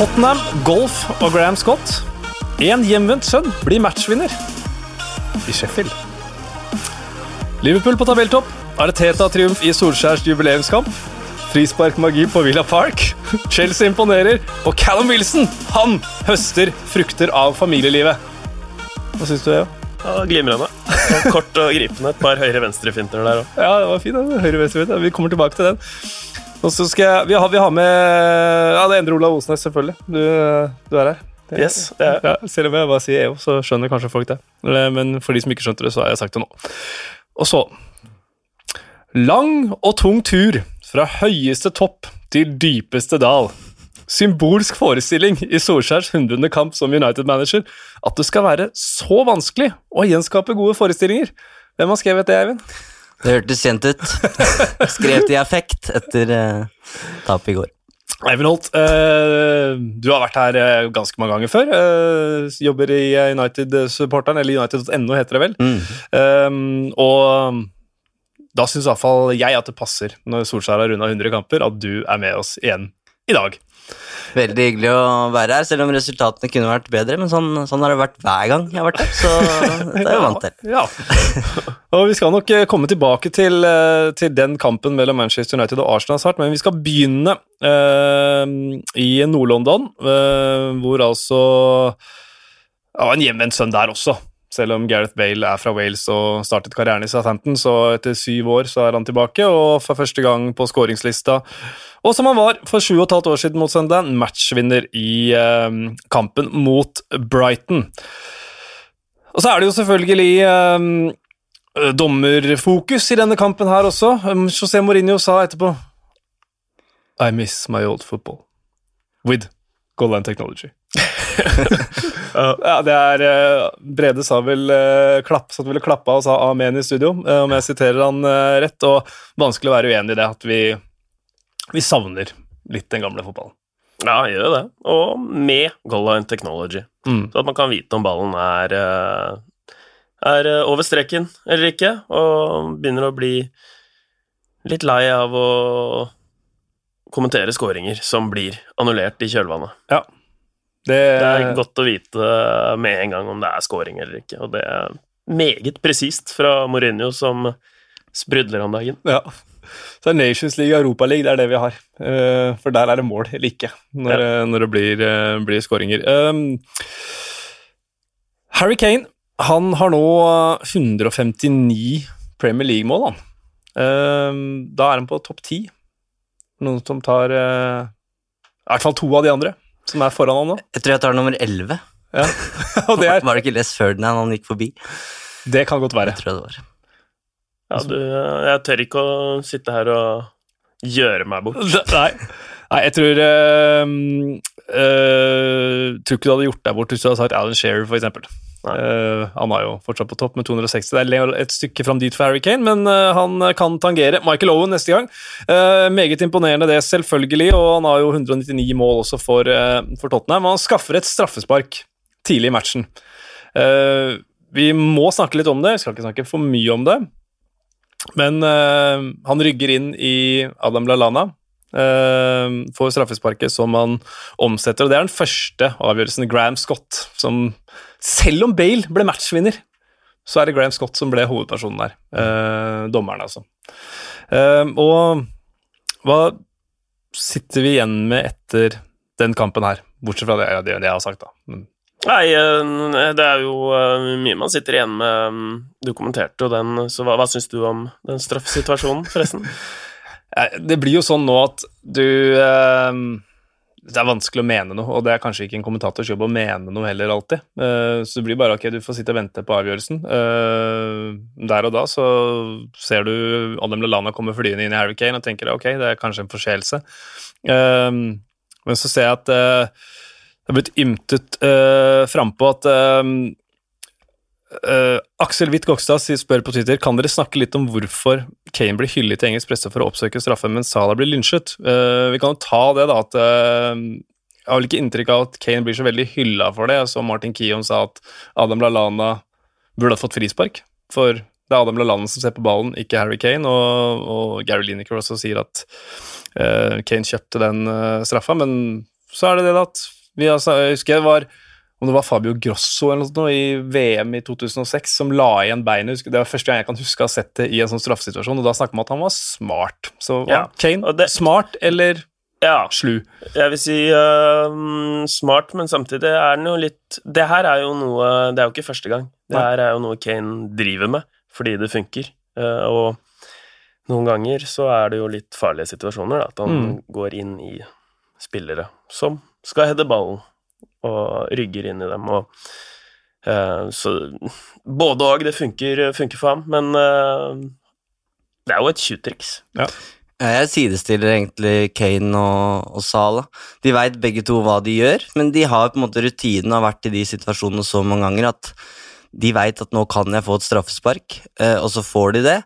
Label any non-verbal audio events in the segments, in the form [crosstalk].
Tottenham, Golf og Graham Scott. En hjemvendt sønn blir matchvinner i Sheffield. Liverpool på tabelltopp. Arteta-triumf i Solskjærs jubileumskamp. Frisparkmagi på Villa Park. [laughs] Chelsea imponerer. Og Callum Wilson han høster frukter av familielivet. Hva syns du, Eo? Ja, Glimrende. Kort og gripende. Et par høyre-venstre-finter der òg. Ja, det var fint. Høyre-venstre-finter. Vi kommer tilbake til den. Og så skal jeg, vi, har, vi har med ja, det er Endre Olav Osnes, selvfølgelig. Du, du er her. Yes, er Ja, selv om jeg bare sier EO, så skjønner kanskje folk det. Eh, Men for de som ikke skjønte det, så har jeg sagt det nå. Og så Lang og tung tur fra høyeste topp til dypeste dal. Symbolsk forestilling i Solskjærs 100. kamp som United-manager at det skal være så vanskelig å gjenskape gode forestillinger. Hvem har skrevet det, Eivind? Det hørtes kjent ut. [laughs] Skrevet i effekt etter uh, tapet i går. Eivind Holt, uh, du har vært her uh, ganske mange ganger før. Uh, jobber i United-supporteren, eller United.no heter det vel. Mm. Um, og da syns iallfall jeg at det passer, når Solskjær har runda 100 kamper, at du er med oss igjen i dag. Veldig hyggelig å være her, selv om resultatene kunne vært bedre. Men sånn, sånn har det vært hver gang jeg har vært her, så det er jeg vant til. Ja. [laughs] og vi skal nok eh, komme tilbake til, eh, til den kampen mellom Manchester United og Arsenal snart, men vi skal begynne eh, i Nord-London, eh, hvor altså Ja, en hjemvendt sønn der også. Selv om Gareth Bale er fra Wales og startet karrieren i Southampton, så etter syv år så er han tilbake, og for første gang på skåringslista. Og som han var for sju og et halvt år siden mot Sunderland, matchvinner i eh, kampen mot Brighton. Og så er det jo selvfølgelig eh, dommerfokus i denne kampen her også. Um, José Mourinho sa etterpå I miss my old football. With goal line technology. [laughs] [laughs] ja, det er eh, Brede sa vel uh, klapp, satt vel og klappa og sa amen i studio, eh, om jeg siterer han eh, rett. Og vanskelig å være uenig i det, at vi, vi savner litt den gamle fotballen. Ja, gjør det. Og med goal line technology. Mm. Så at man kan vite om ballen er, eh, er eh, over streken eller ikke, og begynner å bli litt lei av å kommentere skåringer som blir annullert i kjølvannet. Ja. Det, Det er godt å vite med en gang om det er scoring eller ikke, og det er meget presist fra Mourinho som sprudler om dagen. Ja. Så er Nations League og Europa League, det er det vi har. Eh, for der er det mål eller ikke, når, ja. når det blir, uh, blir skåringer. Um, Harry Kane han har nå 159 Premier League-mål. Um, da er han på topp ti. Noen som tar eh, I hvert fall to av de andre som er foran han nå. Jeg tror jeg tar nummer 11. Ja. [laughs] Og det, er, Var det ikke Les Ferdinand han gikk forbi? det kan godt være. Jeg tror det var. Ja, du, jeg tør ikke å sitte her og gjøre meg bort. [laughs] Nei. Nei, jeg tror uh, uh, Tror ikke du hadde gjort deg bort hvis du hadde sagt Alan Shearer, eksempel. Uh, han er jo fortsatt på topp med 260. Det er et stykke fram dit for Harry Kane, men uh, han kan tangere Michael Owen neste gang. Uh, meget imponerende det, selvfølgelig, og han har jo 199 mål også for, for Tottenham. Han skaffer et straffespark tidlig i matchen. Vi må snakke litt om det, vi skal ikke snakke for mye om det. Men han rygger inn i Adam Lallana uh, for straffesparket som han omsetter. Og det er den første avgjørelsen Graham Scott som Selv om Bale ble matchvinner, så er det Graham Scott som ble hovedpersonen der. Uh, dommeren, altså. Uh, og hva sitter vi igjen med etter den kampen her? Bortsett fra det, det, det jeg har sagt, da. Men, Nei, eh, det er jo eh, mye man sitter igjen med. mm, Du kommenterte jo den, så hva, hva syns du om den straffesituasjonen, forresten? [laughs] Eh, Det blir jo sånn nå at du eh, Det er vanskelig å mene noe, og det er kanskje ikke en kommentators jobb å mene noe heller alltid. Eh, så det blir bare ok, du får sitte og vente på avgjørelsen. Der og da så ser du Adam Lallana komme flyende inn i Harry Kane og tenker ok, det er kanskje en forseelse. Men så ser jeg at det har blitt ymtet uh, frampå at Eh, Aksel Witt Gokstad spør på Twitter Kan dere snakke litt om hvorfor Kane blir hyllet i engelsk presse for å oppsøke straffe, mens Salah blir lynsjet. Uh, vi kan jo ta det, da, at uh, jeg har vel ikke inntrykk av at Kane blir så veldig hylla for det. Så Martin Kion sa at Adam Lallana burde ha fått frispark, for det er Adam Lallana som ser på ballen, ikke Harry Kane. Og, og Gary Lineker også sier at Kane kjøpte den straffa, men så er det det da at vi altså, Jeg husker det var om det var Fabio Grosso eller noe sånt i VM i 2006 som la igjen beinet. Det var første gang jeg kan huske å ha sett det i en sånn straffesituasjon, og da snakker man om at han var smart. Så Ja, Kane, det- smart eller Ja, slu? jeg vil si uh, smart, men samtidig er den jo litt Det her er jo noe Det er jo ikke første gang. Det Nei. her er jo noe Kane driver med fordi det funker. Uh, og noen ganger så er det jo litt farlige situasjoner, da, at han Mm. går inn i spillere som skal heade ballen, og rygger inn i dem, og uh, Så både og, det funker, funker for ham, men uh, det er jo et tjuvtriks. Ja, Jeg sidestiller egentlig Kane og, og Salah. De veit begge to hva de gjør, men de har på en måte rutinen og har vært i de situasjonene så mange ganger at de veit at nå kan jeg få et straffespark, eh, og så får de det.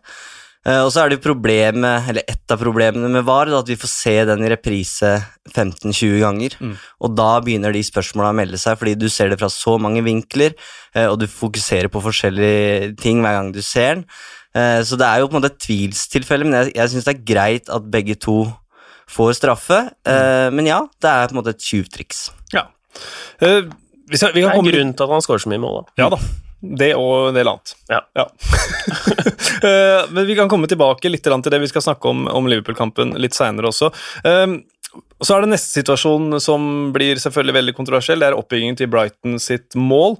Eh, Og så er det problemet, eller et av problemene med VAR, da, at vi får se den i reprise 15-20 ganger. Mm. Og da begynner de spørsmåla å melde seg, fordi du ser det fra så mange vinkler, eh, og du fokuserer på forskjellige ting hver gang du ser den. Eh, Så det er jo på en måte et tvilstilfelle, men jeg, jeg syns det er greit at begge to får straffe. Mm. Men ja, det er på en måte et tjuvtriks. Ja. Uh, vi, skal, vi Det kan er komme grunnen til at han skårer så mye mål, da. Ja da. Det og en del annet. Ja. ja. [laughs] Men vi kan komme tilbake litt til det. Vi skal snakke om, om Liverpool-kampen litt seinere også. Eh, Så er det neste situasjon som blir selvfølgelig veldig kontroversiell. Det er oppbyggingen til Brighton sitt mål.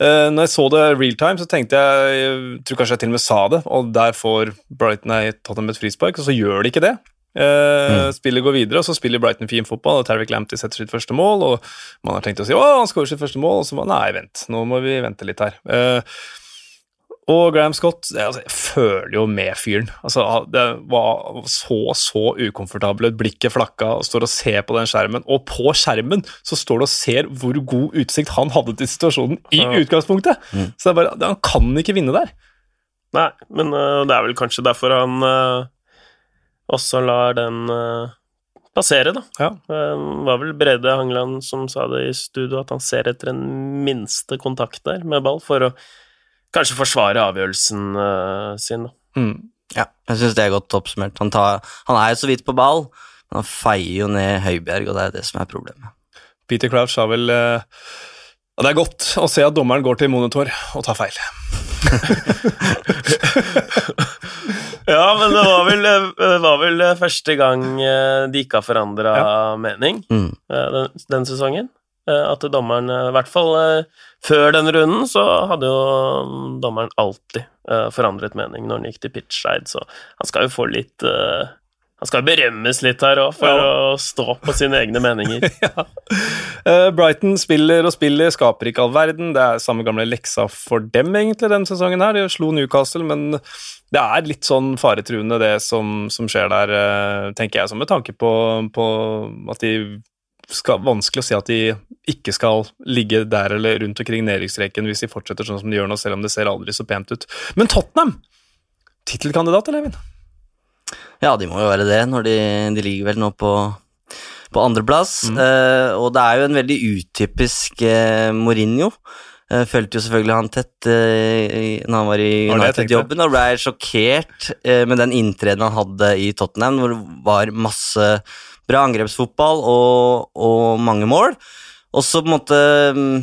Eh, når jeg så det real time, så tenkte jeg Jeg tror kanskje jeg til og med sa det, og der får Brighton Tottenham et frispark, og så gjør de ikke det. Eh, Spillet går videre, og så spiller Brighton fin fotball, og Tarrick Lamptey setter sitt første mål, og man har tenkt å si å, han skårer sitt første mål, og så bare nei, vent, nå må vi vente litt her. Eh, og Graham Scott jeg, altså, jeg føler jo med fyren. Altså, det var så, så ukomfortabelt. Blikket flakka, og står og ser på den skjermen. Og på skjermen så står det og ser hvor god utsikt han hadde til situasjonen i Ja. utgangspunktet. Mm. Så det er bare, han kan ikke vinne der. Nei, men uh, det er vel kanskje derfor han øh, også lar den øh, passere, da. Ja. Det var vel Brede Hangeland som sa det i studio, at han ser etter en minste kontakt der med ball, for å kanskje forsvare avgjørelsen øh, sin, da. Mm. Ja, jeg syns det er godt oppsummert. Han, tar, han er jo så vidt på ball, men han feier jo ned Høibjerg, og det er det som er problemet. Peter Crouch sa vel uh, Det er godt å se at dommeren går til monitor og tar feil. [laughs] [laughs] Ja, men det var vel, det var vel første gang øh, de ikke har forandra mening Mm. den, den sesongen. Eh, At dommeren, eh, i hvert fall eh, før denne runden, så hadde jo dommeren alltid eh, forandret mening når han gikk til pitchside, så han skal jo få litt eh, Han skal berømmes litt her òg, for Ja. å stå på sine egne meninger. [laughs] ja. Eh, Brighton spiller og spiller, skaper ikke all verden. Det er samme gamle leksa for dem egentlig denne sesongen. her. De slo Newcastle, men det er litt sånn faretruende det som, som skjer der, eh, tenker jeg, som med tanke på, på at de skal, Vanskelig å si at de ikke skal ligge der eller rundt omkring nedrykksstreken hvis de fortsetter sånn som de gjør nå, selv om det ser aldri så pent ut. Men Tottenham! Tittelkandidat, eller, Eivind? Ja, de må jo være det, når de, de ligger vel nå på, på andreplass. Mm. Uh, og det er jo en veldig utypisk uh, Mourinho. Uh, følte jo selvfølgelig han tett uh, når han var i. United-jobben, og ble sjokkert med den inntredenen han hadde i Tottenham, hvor det var masse bra angrepsfotball og, og mange mål. Og så på en måte mm,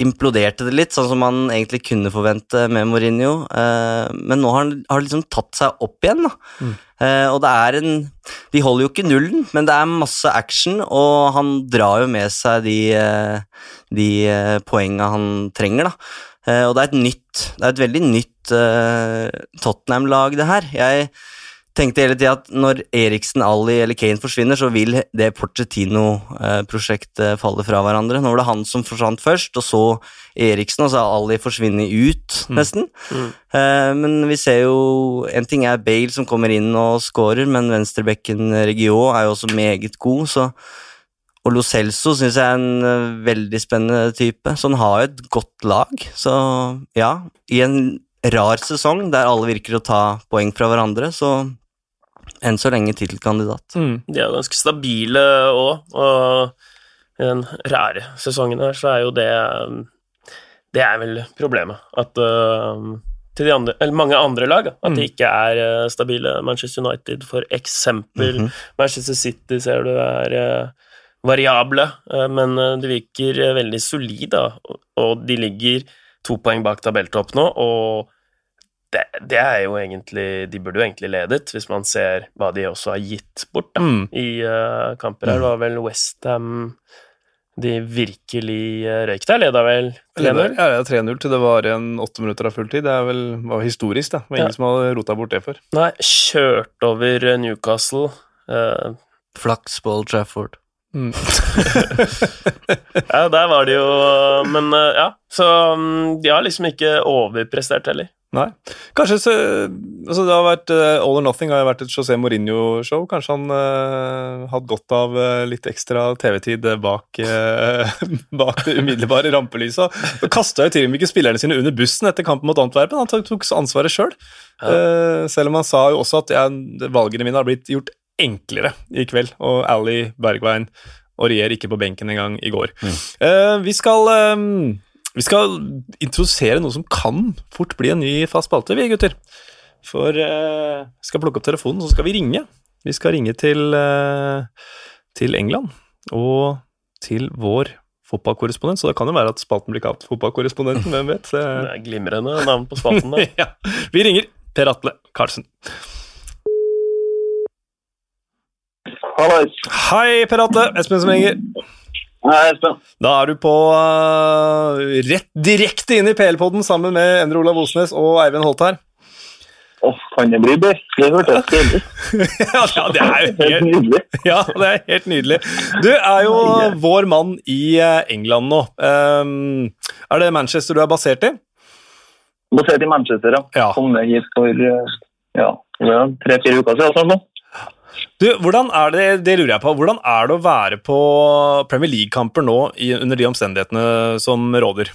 imploderte det litt, sånn som man egentlig kunne forvente med Mourinho. Eh, men nå har han har liksom tatt seg opp igjen, da. Mm. Eh, og det er en De holder jo ikke nullen, men det er masse action, og han drar jo med seg de, eh, de poenga han trenger, da. Og det er et nytt Det er et veldig nytt Tottenham-lag, det her. Jeg tenkte hele tida at når Eriksen, Ali eller Kane forsvinner, så vil det Porcetino-prosjektet falle fra hverandre. Nå var det han som forsvant først, og så Eriksen, og så har Ali forsvunnet ut, Mm. nesten. Mm. Mm. men vi ser jo En ting er Bale som kommer inn og scorer, men venstrebekken Regio er jo også meget god, så og Lo Celso syns jeg er en eh, veldig spennende type, så han har jo et godt lag. Så ja, i en rar sesong der alle virker å ta poeng fra hverandre, så enn så lenge tittelkandidat. Mm. De er ganske stabile òg, og i den rare sesongen her så er jo det Det er vel problemet. At uh, til de andre, eller mange andre lag, at de Mm. ikke er øh, stabile. Manchester United, for eksempel. Mhm. Manchester City ser du er uh, variable, uh, men det virker veldig solid, da. Og- Og de ligger to poeng bak tabelltopp nå, og det, det er jo egentlig De burde jo egentlig ledet, hvis man ser hva de også har gitt bort da, Mm. i uh, kamper her. Det var vel Westham de virkelig uh, røyk der, leda vel 3-0? Ja, ja, 3-0 til det var igjen åtte minutter av fulltid. Det er vel, var historisk, da. Det var ingen Ja. som hadde rota bort det før. Nei, kjørt over eh, Newcastle. Uh, Flaks på Old Trafford. Mm. [laughs] [laughs] ja, der var det jo Men ja, så mm, de har liksom ikke overprestert heller. Nei. Kanskje så, altså det har vært uh, All or Nothing har vært et José Mourinho-show. Kanskje han uh, hadde godt av uh, litt ekstra TV-tid bak, [laughs] bak det umiddelbare rampelyset. Og Kasta jo til og med ikke spillerne sine under bussen etter kampen mot Antwerpen. Han tok, ansvaret sjøl. Ja. selv om han sa jo også at jeg, valgene mine har blitt gjort enklere i kveld. Og Ali Bergveien Aurier ikke på benken engang i går. Eh, vi skal eh, vi skal introdusere noe som kan fort bli en ny fast spalte, vi gutter. For eh, vi skal plukke opp telefonen, så skal vi ringe. Vi skal ringe til, uh, til England og til vår fotballkorrespondent. Så det kan jo være at spalten blir kalt Fotballkorrespondenten, hvem vet? Det [laughs] Det- er glimrende navn på spalten. da. [laughs] ja. Vi ringer Per Atle Karlsen. Hallais. Hei, Per Atle. Espen som ringer. Hei, Espen. Da er du på uh, rett direkte inn i PL-podden sammen med Endre Olav Osnes og Eivind Holt her. Åh, kan det bli? Det hørtes deilig [laughs] ja, det er jo Helt nydelig. ja, det er helt nydelig. Du er jo vår mann i eh, England nå. Um, er det Manchester du er basert i? Basert i Manchester, ja. Ja. Kom ned hit for eh, ja, tre-fire uker siden. nå. Du, hvordan er det, det lurer jeg på, hvordan er det å være på Premier League-kamper nå i, under de omstendighetene som råder?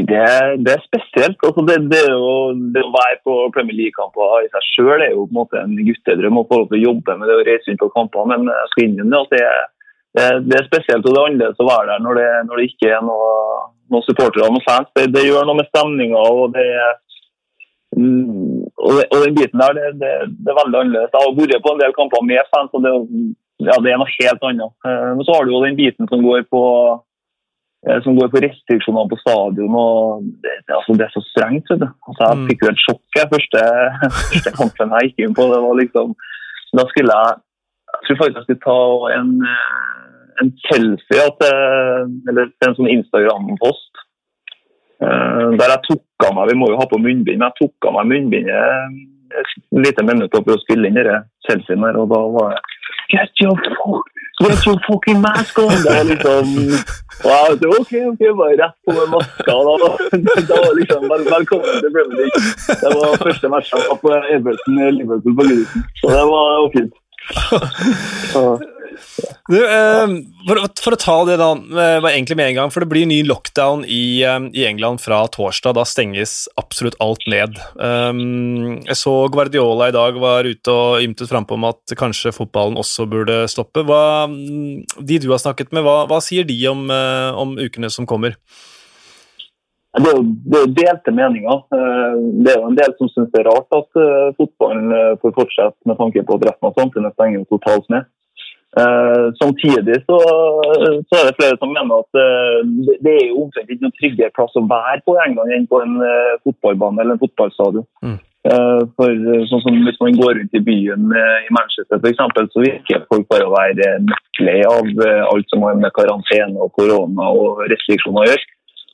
Det, det er spesielt. Altså, det, det, å, det å være på Premier League-kamper i seg sjøl er jo på en måte en guttedrøm å få lov til å jobbe med det og reise rundt på kamper, men jeg skal innrømme at det, er- spesielt og det er annerledes å være der når det, når ikke er noe, noen supportere og noen fans. Det, gjør noe med stemninga. Og det er og, og den biten der, det, det, det er veldig annerledes. Jeg har vært på en del kamper med fans, og det, ja, det er noe helt annet. Eh, Men så har du jo den biten som går på eh, som går på restriksjoner på stadion. og Det, altså, det er så strengt. vet du. Altså, jeg Mm. fikk jo et sjokk jeg, første, [laughs] første kampen jeg gikk inn på. det var liksom, Da skulle jeg jeg tror faktisk jeg skulle ta en, eh, en selfie eh, eller en sånn Instagram-post. Eh, der jeg tok av meg Vi må jo ha på munnbind, jeg tok av meg munnbindet et lite minutt for å spille inn denne selfien her, og da var jeg Get your, fuck, get your fucking mask on! Det var liksom wow, det var OK, ok, bare rett på med maska. Da, da [laughs] var liksom Velkommen til Premier League. Det var første matchen på Everton-Liverpool på Grisen, så det var fint. [laughs] Så, Du, eh, for, for å ta det da, eh, egentlig med en gang, for det blir ny lockdown i, eh, i England fra torsdag. Da stenges absolutt alt ned. Jeg så Guardiola i dag var ute og ymtet frampå om at kanskje fotballen også burde stoppe. Hva, mm, de du har snakket med, hva, hva sier de om, om ukene som kommer? Det er det er delte meninger. Det er jo en del som syns det er rart at fotballen får fortsette med tanke på at resten av samfunnet stenger totalt ned. Eh, Samtidig så, så er det flere som mener at eh, det- er jo omtrent ikke noen tryggere plass å være på i England enn på en eh, fotballbane eller en fotballstadion. Mm. Eh, For eh, sånn som Hvis man går rundt i byen eh, i Manchester eksempel, så virker folk bare å være nøkkelei av alt som har med karantene og korona og restriksjoner å gjøre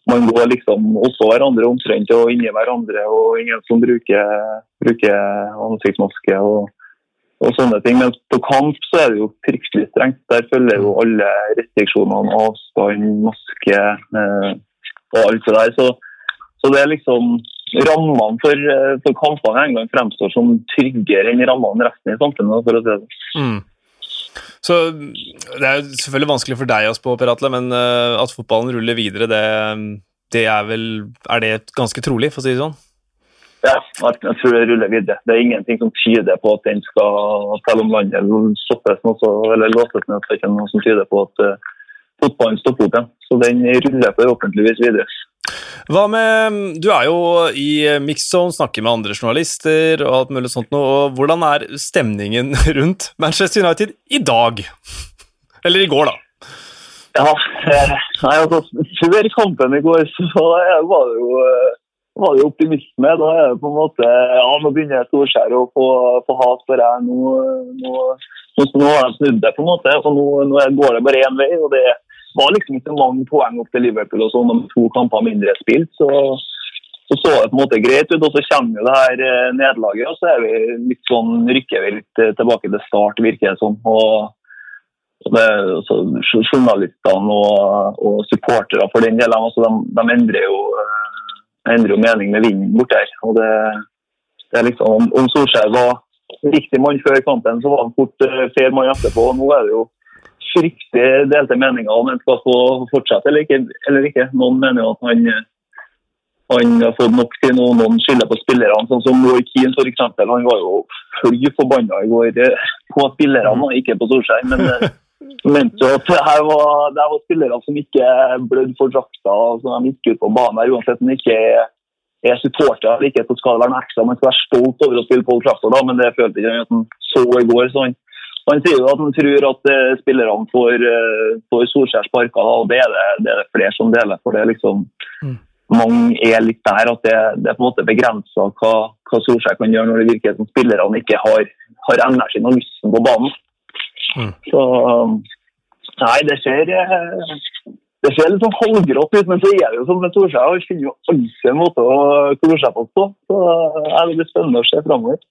man går liksom også hverandre omtrent og inni hverandre, og ingen som bruker, bruker ansiktsmaske og, og sånne ting. Men på kamp så er det jo fryktelig strengt. Der følger jo alle restriksjonene, avstand, maske eh, og alt det der. Så, så det er liksom Rammene for, eh, for kampene i England fremstår som tryggere enn rammene resten i samfunnet. for å si det. Mm. Så Det er selvfølgelig vanskelig for deg å spå, Per Atle, men eh, at fotballen ruller videre, det, det er vel Er det ganske trolig, for å si det sånn? Ja, jeg tror det ruller videre. Det er ingenting som tyder på at den skal telle om landet stoppes nå, så, eller låses ned. Det er ikke noe som tyder på at uh, fotballen stopper opp igjen. Så den ruller forhåpentligvis videre. Hva med Du er jo i mixed zone, snakker med andre journalister og alt mulig sånt og Hvordan er stemningen [laughs] rundt Manchester United i dag? Eller i går, da. Ja, eh, nei, altså, Før kampen i går så var det jo, eh, var det optimisme. Da er det på en måte Ja, nå begynner Storskjær å få, få hat for det. Nå, nå, nå, nå har de snudd det, på en måte. Altså, nå, nå går det bare én vei. og det var liksom ikke mange poeng opp til Liverpool og sånn de to kamper mindre spilt. så så så det på en måte greit ut, og så kommer jo det her eh, nederlaget, og så er vi litt sånn, rykker vi litt tilbake til start, virker det som. og det, journalistene og, og, supportere for den delen, altså, de, de, endrer jo, eh, endrer jo mening med vinden borte her. og det, det er liksom, Om, Solskjær var riktig mann før kampen, så var han fort uh, fair mann etterpå. og Nå er det jo fryktelig delte meninger om han skal få fortsette eller ikke. Eller ikke. Noen mener jo at han, han har fått nok til noe, noen skylder på spillerne. Sånn som Roy Keane f.eks. Han var jo fly forbanna i går eh, på spillerne, og ikke på Solskjær. men [laughs] mente at her var, det var spillere som ikke blødde for drakta. som de gikk ut på banen her, uansett om de ikke er supportere eller ikke, så skal det være noe ekstra. Man skal være stolt over å spille på Trafford, da, men det følte ikke han at han så i går. så han han sier jo at han tror at uh, spillerne får, uh, får Solskjær sparka, og det er det, det er det, flere som deler. for det er liksom mm. Mange er litt der at det, det er på en måte begrensa hva, hva Solskjær kan gjøre når det virker som spillerne ikke har, har energien og lysten på banen. Mm. Så Nei, det ser eh, det ser litt sånn halvgrått ut, men så er det jo som med Torskjær. Han finner jo alltid en måte å klore seg fast på. Så det er veldig spennende å se framover.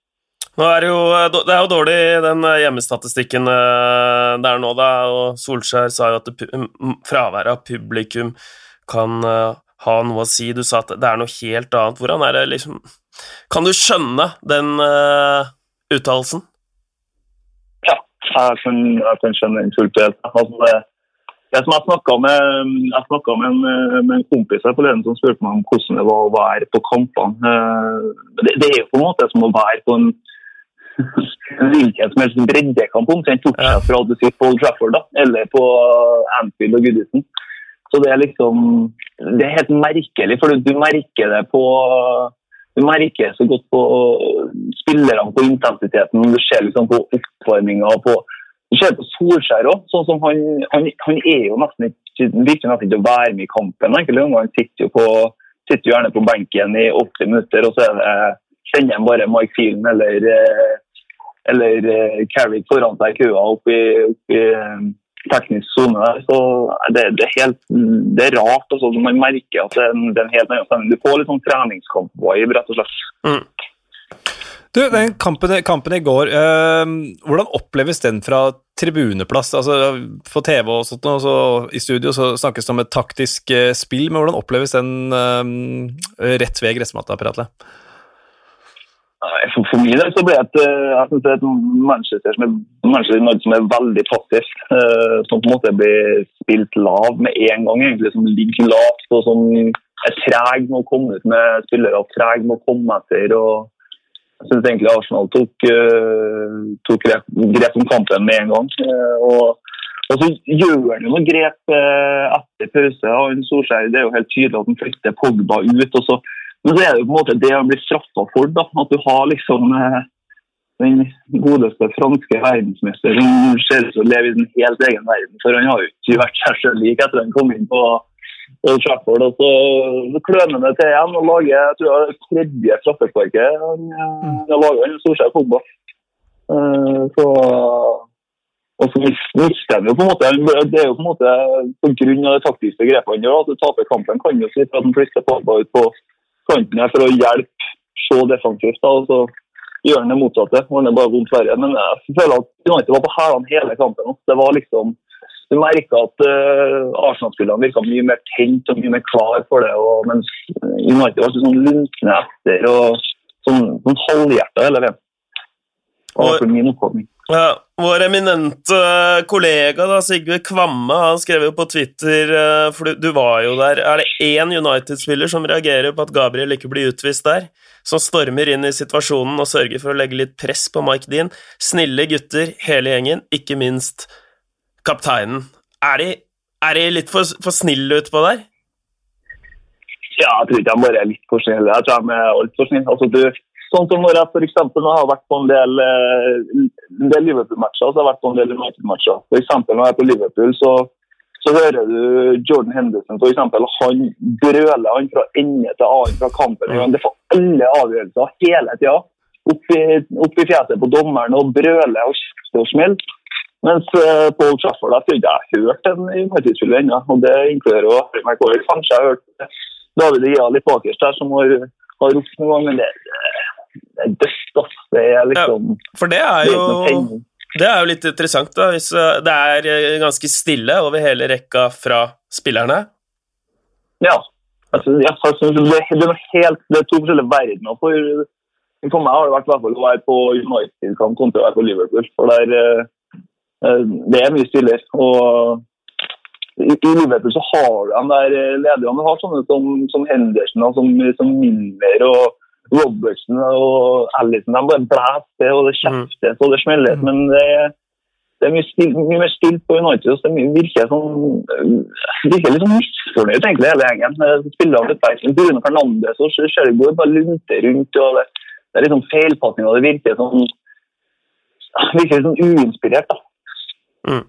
Nå er det, jo, det er jo dårlig, den hjemmestatistikken eh, der nå, da. Og Solskjær sa jo at fraværet av publikum kan eh, ha noe å si. Du sa at det er noe helt annet. Hvordan er det liksom Kan du skjønne den uh, uttalelsen? Jeg kan, jeg kan skjønne den fullt helt. Altså, det, det som jeg snakka med, med, en, med en kompis her forleden som spurte meg om hvordan det var å være på kampene. Eh, det, det, er jo på en måte som å være på en [laughs] hvilken som helst breddekamp omtrent bortsett fra at du sitter på Old Trafford da, eller på Anfield og Goodison. Så det er liksom Det er helt merkelig, for du merker det på du merker så godt på spillerne, på intensiteten. Du ser liksom på oppvarminga. Du ser på Solskjær òg. Sånn som han, han, han, er jo nesten ikke virker nesten ikke å være med i kampen. Han sitter jo, på, sitter gjerne på benken i 80 minutter, og så er kjenner han bare Mike Fielden eller, eh, eller eh, Carrick foran seg i køa oppi, i teknisk sone. Så det, det, er helt, det er rart. Altså, man merker at det, det er en helt annen stemning. Du får litt sånn treningskamp-vibe, rett og slett. Mm. Du, den kampen, kampen i går, eh, hvordan oppleves den fra tribuneplass? Altså, På TV og sånt, og så, i studio så snakkes det om et taktisk eh, spill, men hvordan oppleves den eh, rett ved gressmatta, Per Atle? For, for min del så ble det eh, jeg synes det et Manchester som er, Manchester som er veldig passivt. Uh, som på en måte blir spilt lav med en gang, egentlig, som ligger lavt og som er treg med å komme ut med spillere. Treg med å komme etter. og Jeg syns egentlig Arsenal tok, uh, tok grep, grep, om kampen med en gang. Uh, og, og så gjør han jo noen grep etter pause. Solskjær, det er jo helt tydelig at han flytter Pogba ut. og så men så er det jo på en måte det han blir straffa for. da, At du har liksom eh, den godeste franske verdensmesteren som ser ut til å leve i en helt egen verden. For han har jo ikke vært seg sjøl lik etter han kom inn på Old Trafford. Og så, kløner det til igjen og lager jeg tror det tredje straffesparket han mm. har laga. sett Pogba. Uh, så og så mister han jo på en måte Det er jo på en måte på grunn av det taktiske grepet han gjør at du taper kampen. Kan jo si at han flytter Pogba ut på kanten her for å hjelpe så defensivt. da, og så gjør han det motsatte. Han er bare vondt verre. Men jeg føler at United var på hælene hele kampen. Det var liksom, Du merka at uh, Arsenal-spillerne virka mye mer tent og mye mer klar for det. Og, mens United var sånn lunkne etter og sånn, sånn halvhjerta hele veien. Min oppfatning. Ja, Vår eminente kollega da, Sigve Kvamme han skrev jo på Twitter eh, For du, du var jo der. Er det én United-spiller som reagerer på at Gabriel ikke blir utvist der? Som stormer inn i situasjonen og sørger for å legge litt press på Mike Dean? Snille gutter, hele gjengen, ikke minst kapteinen. Er de, er de litt for, for snille utpå der? Ja, jeg tror ikke de bare er litt for snille. Jeg tror de er altfor snille. Altså, du Sånn som når jeg for eksempel, jeg har vært på en del, eh, en del Liverpool-matcher, så har jeg vært på en del United-matcher. For eksempel når jeg er på Liverpool, så, så hører du Jordan Henderson for eksempel, han brøler han fra ende til annen fra kampen. Det får alle avgjørelser hele tida. Opp i, fjeset på dommeren og brøler og kjefter og smeller. Mens uh, på Old Trafford har jeg ikke hørt en United-spiller ennå, og det inkluderer jo Harry McCoy. Kanskje jeg har hørt David Gia litt bakerst der, som har, har ropt noen ganger. men det, ass. Det er liksom ja, For det er jo det er jo litt interessant, da, hvis eh, det er eh, ganske stille over hele rekka fra spillerne. Ja. Altså, jeg, synes det, det, er helt, det er to forskjellige verdener. For, for meg har det vært hvert fall å være på United-kamp kontra å være på Liverpool. For der, Eh, det er mye stillere. og i, i Liverpool så har de der lederne. Har sånne som, som Henderson og som, som Miller og Robertson og Allison. De bare blæser og det kjeftes og det smelles. Mm. Men det, det er mye, stil, mye mer stilt på United. Så det virker, sånn, virker litt sånn misfornøyd, egentlig, hele gjengen. Spillerne feil. Bruno Fernandes og går bare lunter rundt. og Det, det er litt sånn feilpasninger. det virker sånn virker litt sånn uinspirert. da. Mm.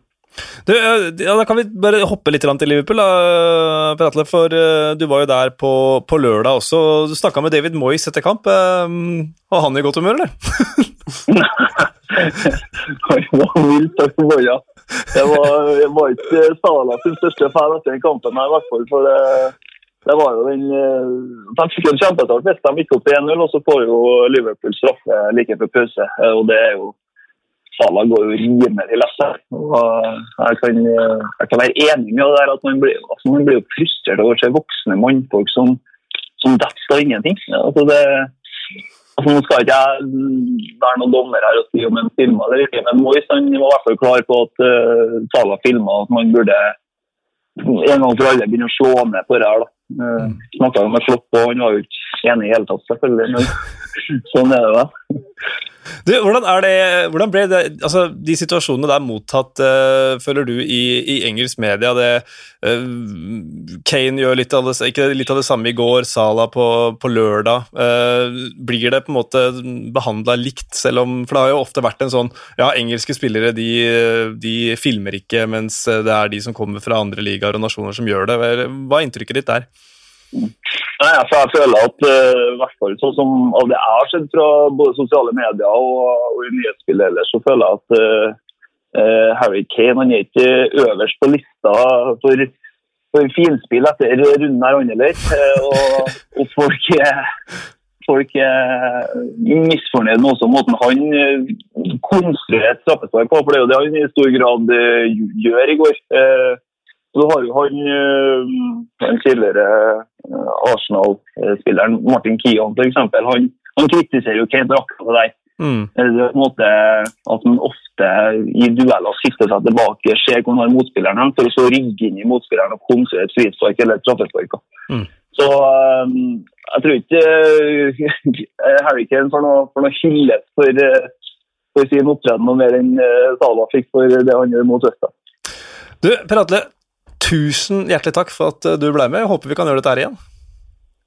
Du, ja, da kan vi bare hoppe litt til Liverpool, da, Pratle, for uh, du var jo der på, på lørdag også. Du snakka med David Moyes etter kamp. Uh, var han i godt humør, eller? [laughs] han var vilt forbanna. Jeg var, jeg var ikke Salah sin største fan etter den kampen, i hvert fall. For det, det var jo den De eh, fikk en kjempestart hvis de gikk opp 1-0, og så får jo Liverpool straffe like før pause. og det er jo Sala går jo rimelig her. Jeg kan, jeg kan, være enig med det der at man blir, altså man blir frustrert over å se voksne mannfolk som, som detter av ingenting. Altså det, altså nå skal ikke jeg være noen dommer her og si om en filma eller ikke, men Moyes var i hvert fall klar på at uh, Sala filma at man burde en gang for alle begynne å slå ned på det her. da. Uh, mm. Snakka med Klopp, og han var jo ikke enig i hele tatt, selvfølgelig. Men sånn er det. da. Du, hvordan, er det, hvordan ble det, altså, de situasjonene der mottatt, uh, føler du, i, i, engelsk media? Det, uh, Kane gjør litt av, det, ikke litt av det samme i går, Sala på, på lørdag. Uh, blir det på en måte behandla likt, selv om For det har jo ofte vært en sånn Ja, engelske spillere de, de, filmer ikke, mens det er de som kommer fra andre ligaer og nasjoner som gjør det. Hva er inntrykket ditt der? Nei, altså, jeg føler at uh, hvert fall sånn som av det jeg har sett fra både sosiale medier og, og i nyhetsbildet ellers, så føler jeg at uh, uh, Harry Kane han er ikke øverst på lista for, for finspill etter runden her annerledes. og, og folk er folk er misfornøyd med også måten han konstruerer et straffespark på. For det er jo det han i stor grad gjør i går. Så har jo han den tidligere Eh, Arsenal-spilleren Martin Kian f.eks. Han, han kritiserer jo Kane for akkurat det der. Mm. Det er på en måte At han ofte i dueller sitter seg tilbake, ser hvor han har motspilleren for å så rigge inn i motspilleren og konstruere et frispark eller et straffespark. Mm. Så jeg tror ikke Harry Kane får noe, får noe hyllet for, for sin opptreden noe mer enn Sala fikk for det han gjør mot Østa. Du, Per Atle, tusen hjertelig takk for at du ble med. Jeg håper vi kan gjøre dette her igjen.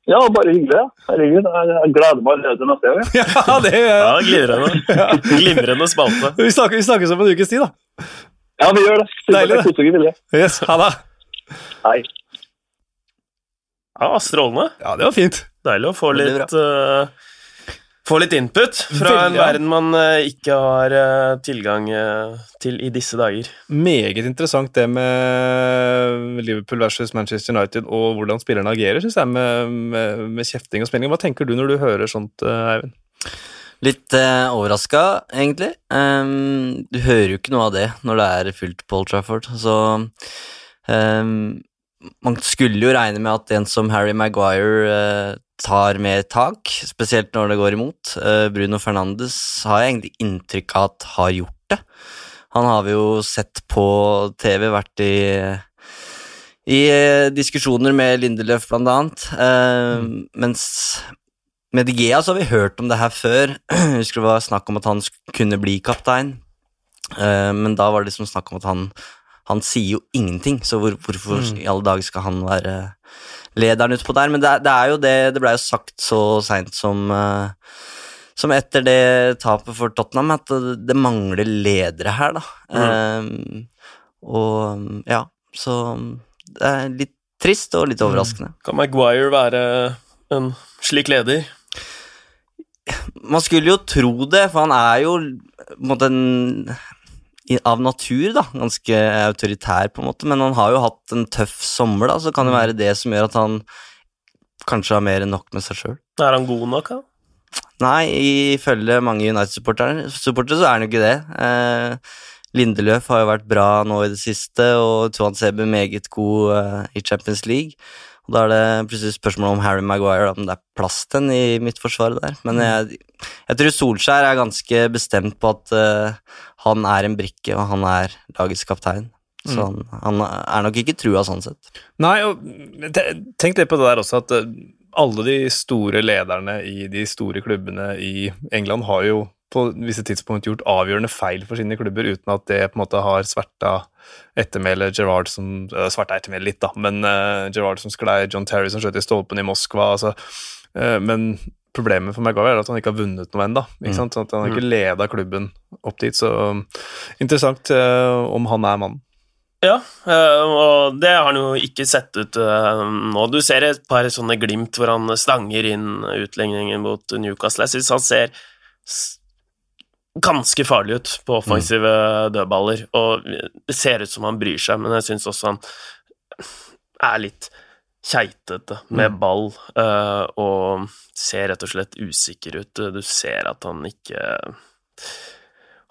Ja, bare hyggelig. Herregud, jeg gleder meg allerede til neste gang. [laughs] ja, det ja, glimrende. ja. glimrende spalte. [laughs] Vi snakkes, vi snakkes om en ukes tid, da. Ja, vi gjør det. Deilig, det. Yes, ha det. Hei. Ja, strålende. Ja, det var fint. Deilig å få litt uh, få litt input fra Veldig, en verden man uh, ikke har uh, tilgang uh, til i disse dager. Meget interessant det med Liverpool versus Manchester United og hvordan spillerne agerer, syns jeg, med, med, med, kjefting og spenning. Hva tenker du når du hører sånt, Eivind? Litt eh, overraska, egentlig. Um, du hører jo ikke noe av det når det er fullt Paul Trafford, så um, man skulle jo regne med at en som Harry Maguire tar mer tak, spesielt når det går imot. Eh, Bruno Fernandes har jeg egentlig inntrykk av at har gjort det. Han har vi jo sett på TV, vært i, i eh, diskusjoner med Lindeløf, blant annet. Mm. Mens med De Gea så har vi hørt om det her før. Jeg [clears throat] husker det var snakk om at han kunne bli kaptein, men da var det liksom snakk om at han han sier jo ingenting, så hvor, hvorfor mm. i alle dager skal han være lederen utpå der? Men det, det, er jo det Det blei jo sagt så seint som uh, som etter det tapet for Tottenham, at det, mangler ledere her, da. Um, og ja, så det er litt trist og litt overraskende. Kan Maguire være en slik leder? Man skulle jo tro det, for han er jo på en måte en av natur da, ganske autoritær, på en måte, men han har jo hatt en tøff sommer, da, så kan det være det som gjør at han kanskje har mer enn nok med seg sjøl. Er han god nok, da? Nei, ifølge mange United-supportere så er han jo ikke det. Eh, Lindeløf har jo vært bra nå i det siste, og Tuan Sebe meget god eh, i Champions League. Og Da er det plutselig spørsmål om Harry Maguire, om det er plass til ham i midtforsvaret der. Men jeg, jeg tror Solskjær er ganske bestemt på at eh, han er en brikke, og han er lagets kaptein. Så han, han er nok ikke trua sånn sett. Nei, og tenk litt på det der også, at eh, alle de store lederne i de store klubbene i England har jo på visse tidspunkt gjort avgjørende feil for sine klubber, uten at det på en måte har sverta ettermælet Gerard som uh, Sverta ettermælet litt, da, men uh, Gerard som sklei, John Terry som skjøt i stolpen i Moskva, altså uh, Men problemet for Maguire er at han ikke har vunnet noe ennå. Mm. Sånn at han har ikke leda klubben opp dit, så um, interessant uh, om han er mannen. Ja, eh, og det har han jo ikke sett ut eh, nå. Du ser et par sånne glimt hvor han stanger inn utligningen mot Newcastle. Jeg syns han ser ganske farlig ut på offensive dødballer, og det ser ut som han bryr seg, men jeg syns også han er litt keitete med ball uh, og ser rett og slett usikker ut. Du ser at han ikke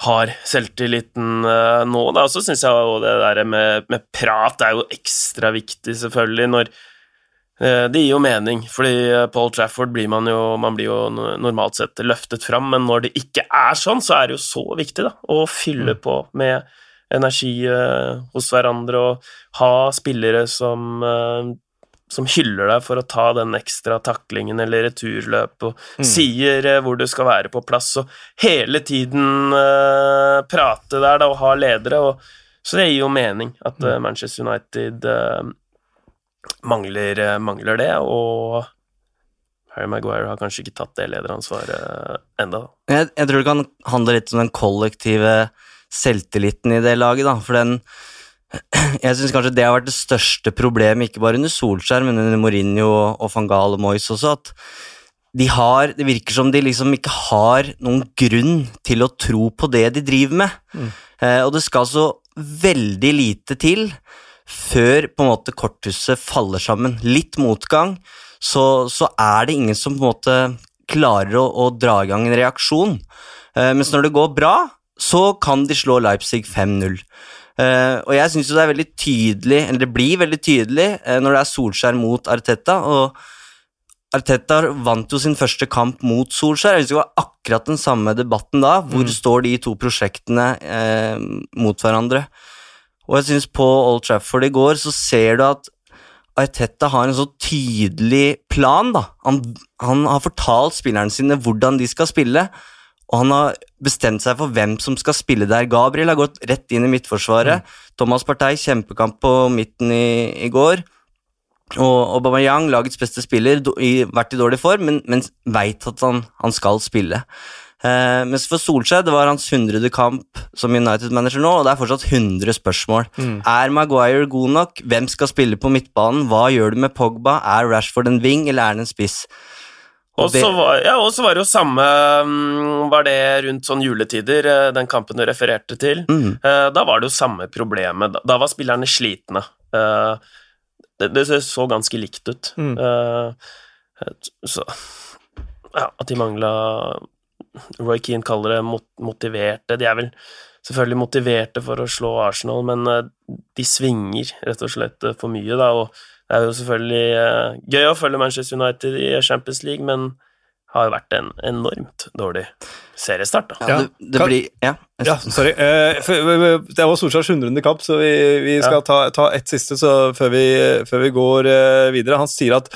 har selvtilliten uh, nå, da. Så syns jeg jo det der med, med prat er jo ekstra viktig, selvfølgelig, når eh, Det gir jo mening, fordi eh, Paul Trafford blir man jo Man blir jo normalt sett løftet fram, men når det ikke er sånn, så er det jo så viktig, da, å fylle på med energi eh, hos hverandre og ha spillere som eh, som hyller deg for å ta den ekstra taklingen eller returløp, og sier eh, hvor du skal være på plass, og hele tiden uh, prate der da, og ha ledere. Og, så det gir jo mening at uh, Manchester United uh, mangler, mangler det, og Harry Maguire har kanskje ikke tatt det lederansvaret enda. Jeg, jeg tror det kan handle litt om den kollektive selvtilliten i det laget, da, for den [clears throat] Jeg syns kanskje det har vært det største problemet, ikke bare under Solskjær, men under Mourinho og, van Gaal og Moyes også, at de har Det virker som de liksom ikke har noen grunn til å tro på det de driver med. Eh, og det skal så veldig lite til før på en måte korthuset faller sammen. Litt motgang, så, så er det ingen som på en måte klarer å, å dra i gang en reaksjon. Eh, mens når det går bra, så kan de slå Leipzig 5-0. Eh, og jeg syns det er veldig tydelig, eller det blir veldig tydelig, uh, når det er Solskjær mot Arteta. og Arteta vant jo sin første kamp mot Solskjær. Jeg husker det var akkurat den samme debatten da. Hvor står de to prosjektene uh, mot hverandre? Og jeg syns på Old Trafford i går så ser du at Arteta har en så tydelig plan. da. Han, han har fortalt spillerne sine hvordan de skal spille, og han har bestemt seg for hvem som skal spille der. Gabriel har gått rett inn i midtforsvaret. Thomas Partey, kjempekamp på midten i, i går. Og Aubameyang, lagets beste spiller, do, i, vært i dårlig form, men, men veit at han, han skal spille. Eh, mens for Solskjær, det var hans hundrede kamp som United-manager nå, og det er fortsatt 100 spørsmål. Er Maguire god nok? Hvem skal spille på midtbanen? Hva gjør du med Pogba? Er Rashford en wing, eller er han en spiss? Og så var, ja, var det jo samme mm, Var det rundt sånn juletider, eh, den kampen du refererte til? Mm. Eh, Da var det jo samme problemet. Da- var spillerne slitne. Eh, Det, det så ganske likt ut. Mm. Så Ja, at de mangla Roy Keane kaller det motiverte. De er vel selvfølgelig motiverte for å slå Arsenal, men de svinger rett og slett for mye, da. Og det er jo selvfølgelig eh, gøy å følge Manchester United i Champions League, men har jo vært en enormt dårlig seriestart, da. Ja, det, det blir Ja. Ja, sorry. Eh, for- Det var Solskjærs 100. kamp, så vi, vi skal Ja. ta, ta ett siste så før, vi, før vi går eh, videre. Han sier at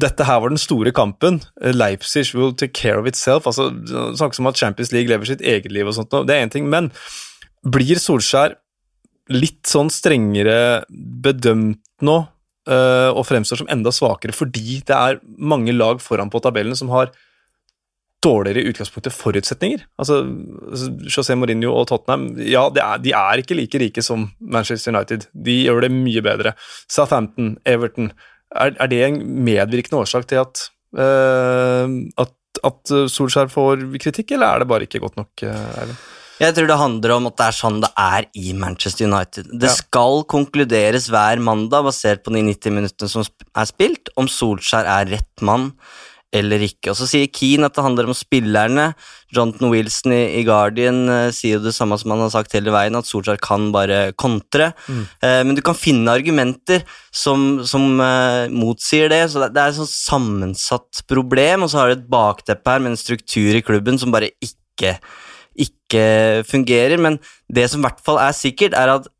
dette her var den store kampen. Leipzig will take care of itself. Altså, Snakkes om at Champions League lever sitt eget liv og sånt, det er én ting, men blir Solskjær litt sånn strengere bedømt nå eh, og fremstår som enda svakere fordi det er mange lag foran på tabellen som har dårligere i utgangspunktet forutsetninger. Altså, José Mourinho og Tottenham ja, er, de er ikke like rike som Manchester United. De gjør det mye bedre. Southampton, Everton. Er, er det en medvirkende årsak til at, uh, at, at Solskjær får kritikk, eller er det bare ikke godt nok? Erlend? Jeg tror det handler om at det er sånn det er i Manchester United. Det ja. skal konkluderes hver mandag, basert på de 90 minuttene som er spilt, om Solskjær er rett mann eller ikke. Og Så sier Keane at det handler om spillerne. Jonathan Wilson i, i Guardian uh, sier jo det samme som han har sagt hele veien, at Solskjær kan bare kontre. Mm. Uh, men du kan finne argumenter som, som uh, motsier det. så Det, det er et sånn sammensatt problem, og så har du et bakteppe her med en struktur i klubben som bare ikke, ikke fungerer. Men det som i hvert fall er sikkert, er at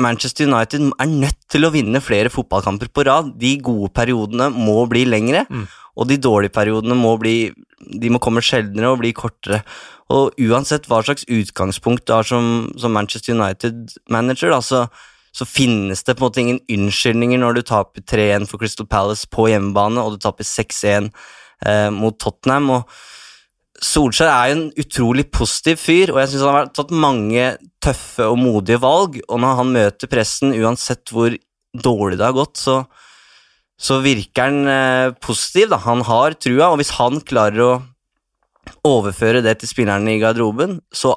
Manchester United er nødt til å vinne flere fotballkamper på rad. De gode periodene må bli lengre. Mm og de dårlige periodene må bli de må komme sjeldnere og bli kortere. Og uansett hva slags utgangspunkt du har som, som Manchester United-manager, så, så, finnes det på en måte ingen unnskyldninger når du taper 3-1 for Crystal Palace på hjemmebane, og du taper 6-1 eh, mot Tottenham. og Solskjær er jo en utrolig positiv fyr, og jeg syns han har tatt mange tøffe og modige valg. Og når han møter pressen, uansett hvor dårlig det har gått, så, så virker han eh, positiv. Da. Han har trua, og hvis han klarer å overføre det til spillerne i garderoben, så